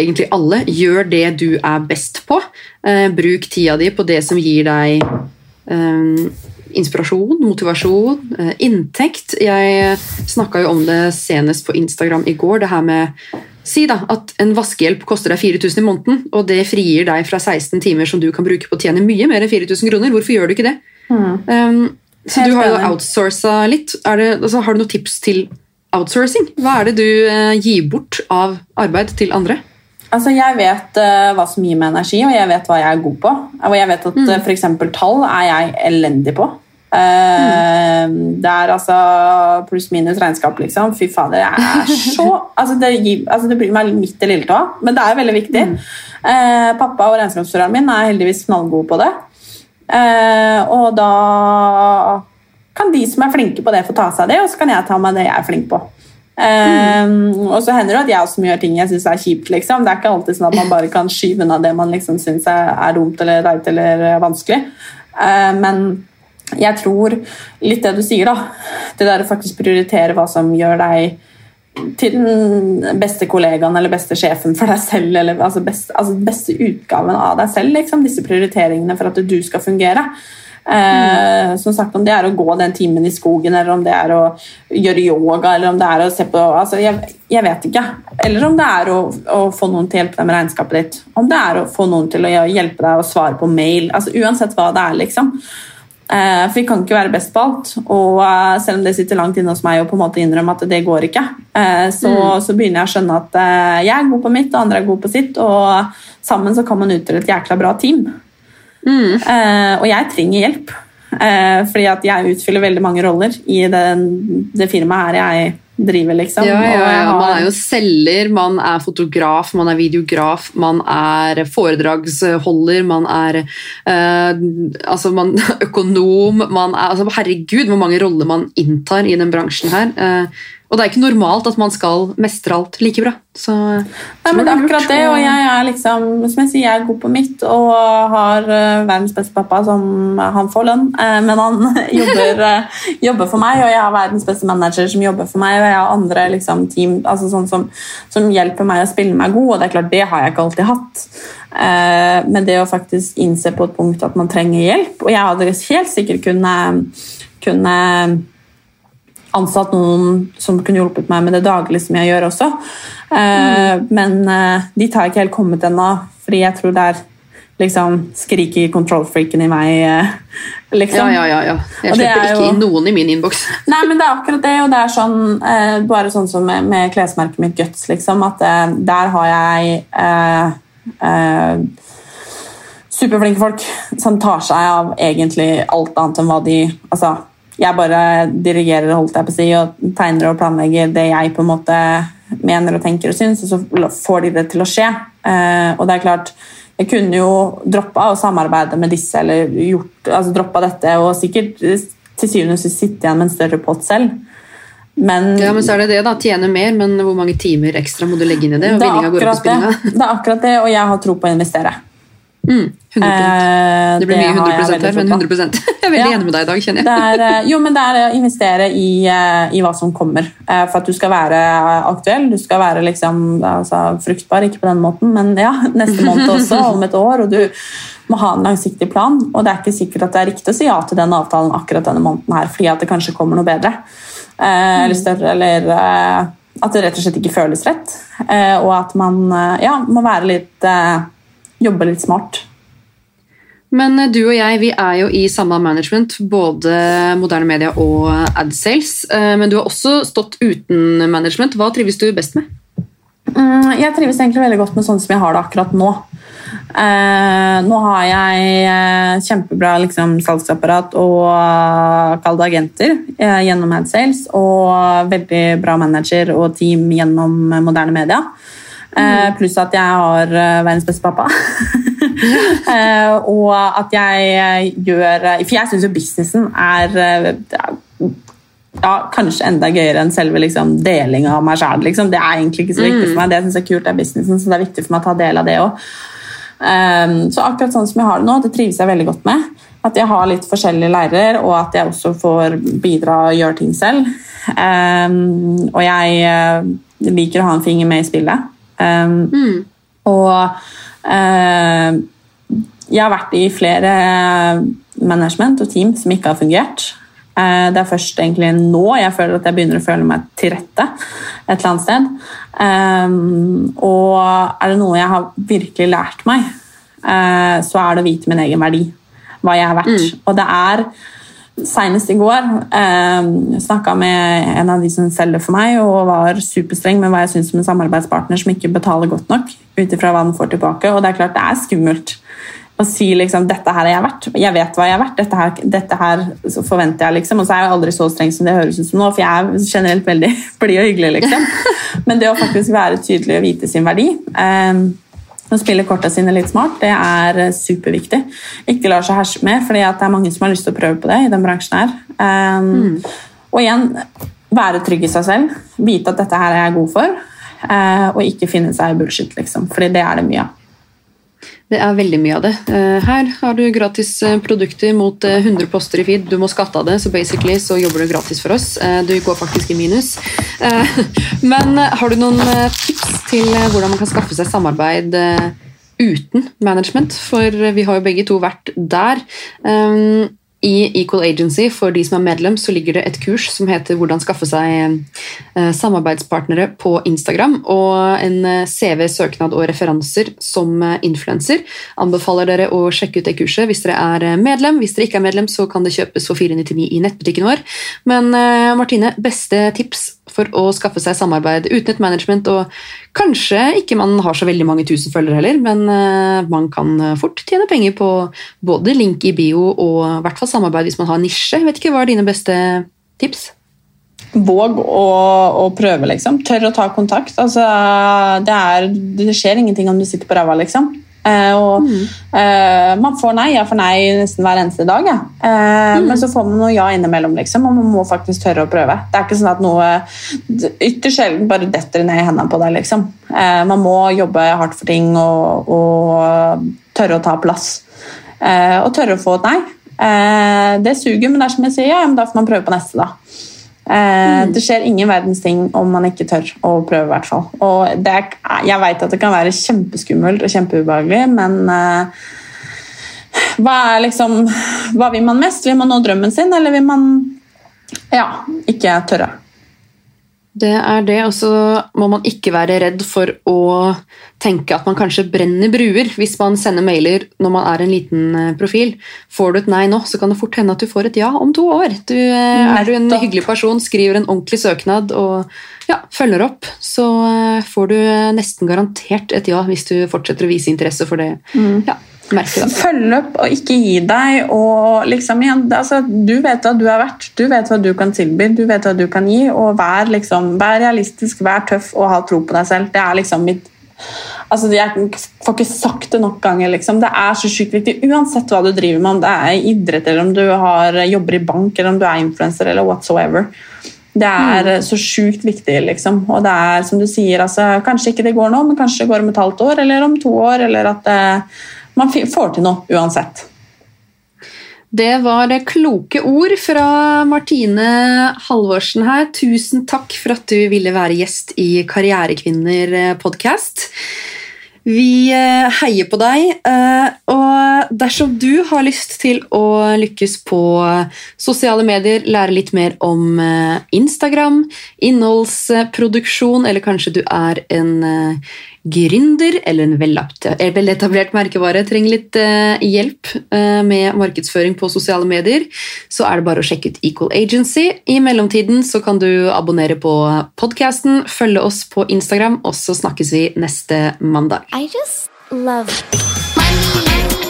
egentlig alle. Gjør det du er best på. Eh, bruk tida di på det som gir deg eh, inspirasjon, motivasjon, eh, inntekt. Jeg snakka jo om det senest på Instagram i går. det her med Si da at en vaskehjelp koster deg 4000 i måneden, og det frigir deg fra 16 timer som du kan bruke på å tjene mye mer enn 4000 kroner. Hvorfor gjør du ikke det? Um, så Helt du har jo outsourca litt. Er det, altså, har du noen tips til outsourcing? Hva er det du uh, gir bort av arbeid til andre? Altså, Jeg vet uh, hva som gir meg energi, og jeg vet hva jeg er god på. Og jeg vet at mm. f.eks. tall er jeg elendig på. Eh, Det er altså pluss-minus regnskap, liksom. Fy fader, jeg er så altså det, gir, altså det blir meg midt i lilletåa, men det er veldig viktig. Eh, pappa og regnskapsføreren min er heldigvis knallgode på det. Eh, og da kan de som er flinke på det, få ta seg det, og så kan jeg ta meg det jeg er flink på. Um, og så hender det at jeg også gjør ting jeg syns er kjipt. Liksom. Det er ikke alltid sånn at man bare kan skyve unna det man liksom syns er, dumt eller teit eller vanskelig. Uh, men jeg tror litt det du sier, da. Det der å faktisk prioritere hva som gjør deg til den beste kollegaen eller beste sjefen for deg selv. Eller, altså best, altså beste utgaven av deg selv. Liksom, disse prioriteringene for at du skal fungere. Eh, som sagt, Om det er å gå den timen i skogen, eller om det er å gjøre yoga, eller om det er å se på altså, jeg, jeg vet ikke. Eller om det er å, å, få noen til å hjelpe deg med regnskapet ditt. Om det er å få noen til å hjelpe deg å svare på mail. altså Uansett hva det er. liksom. Eh, for vi kan ikke være best på alt. Og eh, selv om det sitter langt inne hos meg å på en måte innrømme at det går ikke, eh, så, mm. så, begynner jeg å skjønne at jeg er god på mitt, og andre er gode på sitt. Og sammen så kan man utgjøre et jækla bra team. Mm. Og jeg trenger hjelp. Fordi at jeg utfyller veldig mange roller i det, det firmaet her jeg driver, liksom. Ja, ja, ja. Man er jo selger, man er fotograf, man er videograf, man er foredragsholder, man er uh, altså man, økonom man er, altså Herregud, hvor mange roller man inntar i den bransjen her. Og det er ikke normalt at man skal mestre alt like bra. Så, Nei, men det er akkurat det, og jeg er liksom, som jeg sier, jeg er god på mitt og har uh, verdens beste pappa som han får lønn, uh, men han jobber, jobber, for meg, og jeg har verdens beste manager som jobber for meg, og jeg har andre liksom, team altså, sånn som, som, hjelper meg å spille meg god, og det er klart, det har jeg ikke alltid hatt. men det å faktisk innse på et punkt at man trenger hjelp, og jeg hadde helt sikkert kunne, kunne ansatt noen som kunne hjulpet meg med det daglige som jeg gjør også. Mm. Men eh, dit har jeg ikke helt kommet ennå, fordi jeg tror det er liksom skriker control-freaken i meg. Eh, liksom. Ja, ja, ja. Jeg slipper ikke inn noen i min innboks. Nei, men det er akkurat det, og det er sånn, bare sånn som med, med klesmerket mitt Guts, liksom, at der har jeg eh, eh, superflinke folk som tar seg av egentlig alt annet enn hva de altså, jeg bare dirigerer holdt jeg på å si, og tegner og planlegger det jeg på en måte mener og tenker og syns, og så får de det til å skje. Eh, og det er klart, jeg kunne jo droppa å samarbeide med disse, eller gjort, altså droppa dette, og sikkert til syvende og sist sitte igjen med en større pott selv. Men, ja, men så er det det da, tjene mer, men hvor mange timer ekstra må du legge inn i det? og det, er det. det er akkurat det, og jeg har tro på å investere. Mm, 100%. Eh, det blir mye 100 her, men 100 Jeg er veldig ja, enig med deg i dag, kjenner jeg. Det er, eh, jo, men det er å investere i, eh, i, hva som kommer. For at du skal være aktuell. Du skal være liksom, altså, fruktbar, ikke på den måten, men ja, neste måned også, om et år. og du må ha en langsiktig plan, og det er ikke sikkert at det er riktig å si ja til den avtalen akkurat denne måneden her, fordi at det kanskje kommer noe bedre. Eller større, eller at det rett og slett ikke føles rett. Og at man ja, må være litt jobbe litt smart. Men eh, du og jeg vi er jo i samme management, både moderne media og adsales. Eh, men du har også stått uten management. Hva trives du best med? Mm, jeg trives egentlig veldig godt med sånn som jeg har det akkurat nå. Eh, nå har jeg kjempebra liksom, salgsapparat og kalde agenter gjennom AdSales og veldig bra manager og team gjennom moderne media. Mm. Pluss at jeg har eh, verdens beste pappa. Eh, og at jeg gjør For jeg syns jo businessen er ja, kanskje enda gøyere enn selve liksom, deling av meg sjæl. Liksom. Det er egentlig ikke så viktig for mm. meg. Det jeg synes er kult er businessen, så det er viktig for meg å ta del av det òg. Um, så akkurat sånn som jeg har det nå, det trives jeg veldig godt med. At jeg har litt forskjellige lærere, og at jeg også får bidra og gjøre ting selv. Um, og jeg liker å ha en finger med i spillet. Um, mm. Og uh, jeg har vært i flere management og team som ikke har fungert. Uh, det er først egentlig nå jeg føler at jeg begynner å føle meg til rette et eller annet sted. Um, og er det noe jeg har virkelig lært meg, uh, så er det å vite min egen verdi. Hva jeg er verdt. Mm. Og det er Senest i går eh, snakka med en av de som selger for meg, og var superstreng med hva jeg syns om en samarbeidspartner som ikke betaler godt nok. ut ifra hva den får tilbake, og Det er klart det er skummelt å si liksom, dette her er jeg verdt. Jeg vet hva jeg er verdt. Dette her, dette her forventer jeg. liksom, Og så er jeg aldri så streng som det høres ut som nå, for jeg er generelt veldig blid og hyggelig. liksom. Men det å faktisk være tydelig og vite sin verdi eh, Å spille korta sine litt smart, det er eh, superviktig. Ikke la seg herse med, fordi det er mange som har lyst til å prøve på det i den bransjen her. Um, Og igjen, være trygg i seg selv. Vite at dette her er jeg god for. Uh, og ikke finne seg i bullshit, liksom. Fordi det er det mye av. Det er veldig mye av det. Eh, Her har du gratis eh, produkter mot eh, 100 poster i feed. Du må skatte av det, så basically så jobber du gratis for oss. Eh, Du går faktisk i minus. Eh, Men eh, har du noen eh, tips til eh, hvordan man kan skaffe seg samarbeid eh, uten management? For eh, vi har jo begge to vært der. I Equal Agency, for de som er medlem, så ligger det et kurs som heter 'Hvordan skaffe seg eh, samarbeidspartnere på Instagram', og en eh, CV, søknad og referanser som eh, influenser. Anbefaler dere å sjekke ut det kurset hvis dere er medlem. Hvis dere ikke er medlem, så kan det kjøpes for 499 i nettbutikken vår. Men Martine, beste tips for å skaffe seg samarbeid uten et management, og kanskje ikke man har så veldig mange tusen følgere heller, men eh, man kan eh, fort tjene penger på både link i bio og i hvert fall samarbeid hvis man har nisje. Jeg vet ikke, Hva er dine beste tips? Våg å, å prøve, liksom. Tør å ta kontakt. Altså, det, er, det skjer ingenting om du sitter på ræva, liksom. Eh, og, eh, man får nei. Jeg får nei nesten hver eneste dag. Ja. Eh, Men så får man noe ja innimellom, liksom, og man må faktisk tørre å prøve. Det er ikke sånn at noe ytterst sjelden bare detter ned i hendene på deg. Liksom. Eh, man må jobbe hardt for ting og, og tørre å ta plass. Eh, og tørre å få et nei. Eh, det suger, men det er som jeg sier, ja, da får man prøve på neste, da. Eh, Det skjer ingen verdens ting om man ikke tør å prøve. i hvert fall. Og er, jeg vet at det kan være kjempeskummelt og kjempeubehagelig, men uh, hva, er liksom, hva vil man mest? Vil man nå drømmen sin, eller vil man ja, ikke tørre? Det er det, og så må man ikke være redd for å tenke at man kanskje brenner bruer hvis man sender mailer når man er en liten eh, profil. Får du et nei nå, så kan det fort hende at du får et ja om to år. Du, eh, er du en hyggelig person, skriver en ordentlig søknad og ja, følger opp, så eh, får du nesten garantert et ja hvis du fortsetter å vise interesse for det. Ja, merket da. Følg opp og ikke gi deg. og liksom igjen, altså, Du vet hva du er verdt, du vet hva du kan tilby, du vet hva du kan gi. og Vær, liksom, vær realistisk, vær tøff og ha tro på deg selv. Det er liksom mitt altså Jeg får ikke sagt det nok ganger. Liksom. Det er så sykt viktig, uansett hva du driver med. Om det er idrett, eller om du har, jobber i bank, eller om du er influenser, eller whatsoever. Det er så sjukt viktig, liksom. Og det er som du sier, altså, kanskje ikke det går nå, men kanskje det går om et halvt år, eller om to år, eller at eh, man får til noe uansett. Det var kloke ord fra Martine Halvorsen her. Tusen takk for at du ville være gjest i Karrierekvinner podkast. Vi eh, heier på deg, eh, og dersom du har lyst til å lykkes på sosiale medier, lære litt mer om eh, Instagram, innholdsproduksjon, eller kanskje du er en eh, gründer eller en eh, veletablert merkevare, trenger litt eh, hjelp eh, med markedsføring på sosiale medier, så er det bare å sjekke ut Equal Agency. I mellomtiden så kan du abonnere på podkasten, følge oss på Instagram, og så snakkes vi neste mandag. I just love money.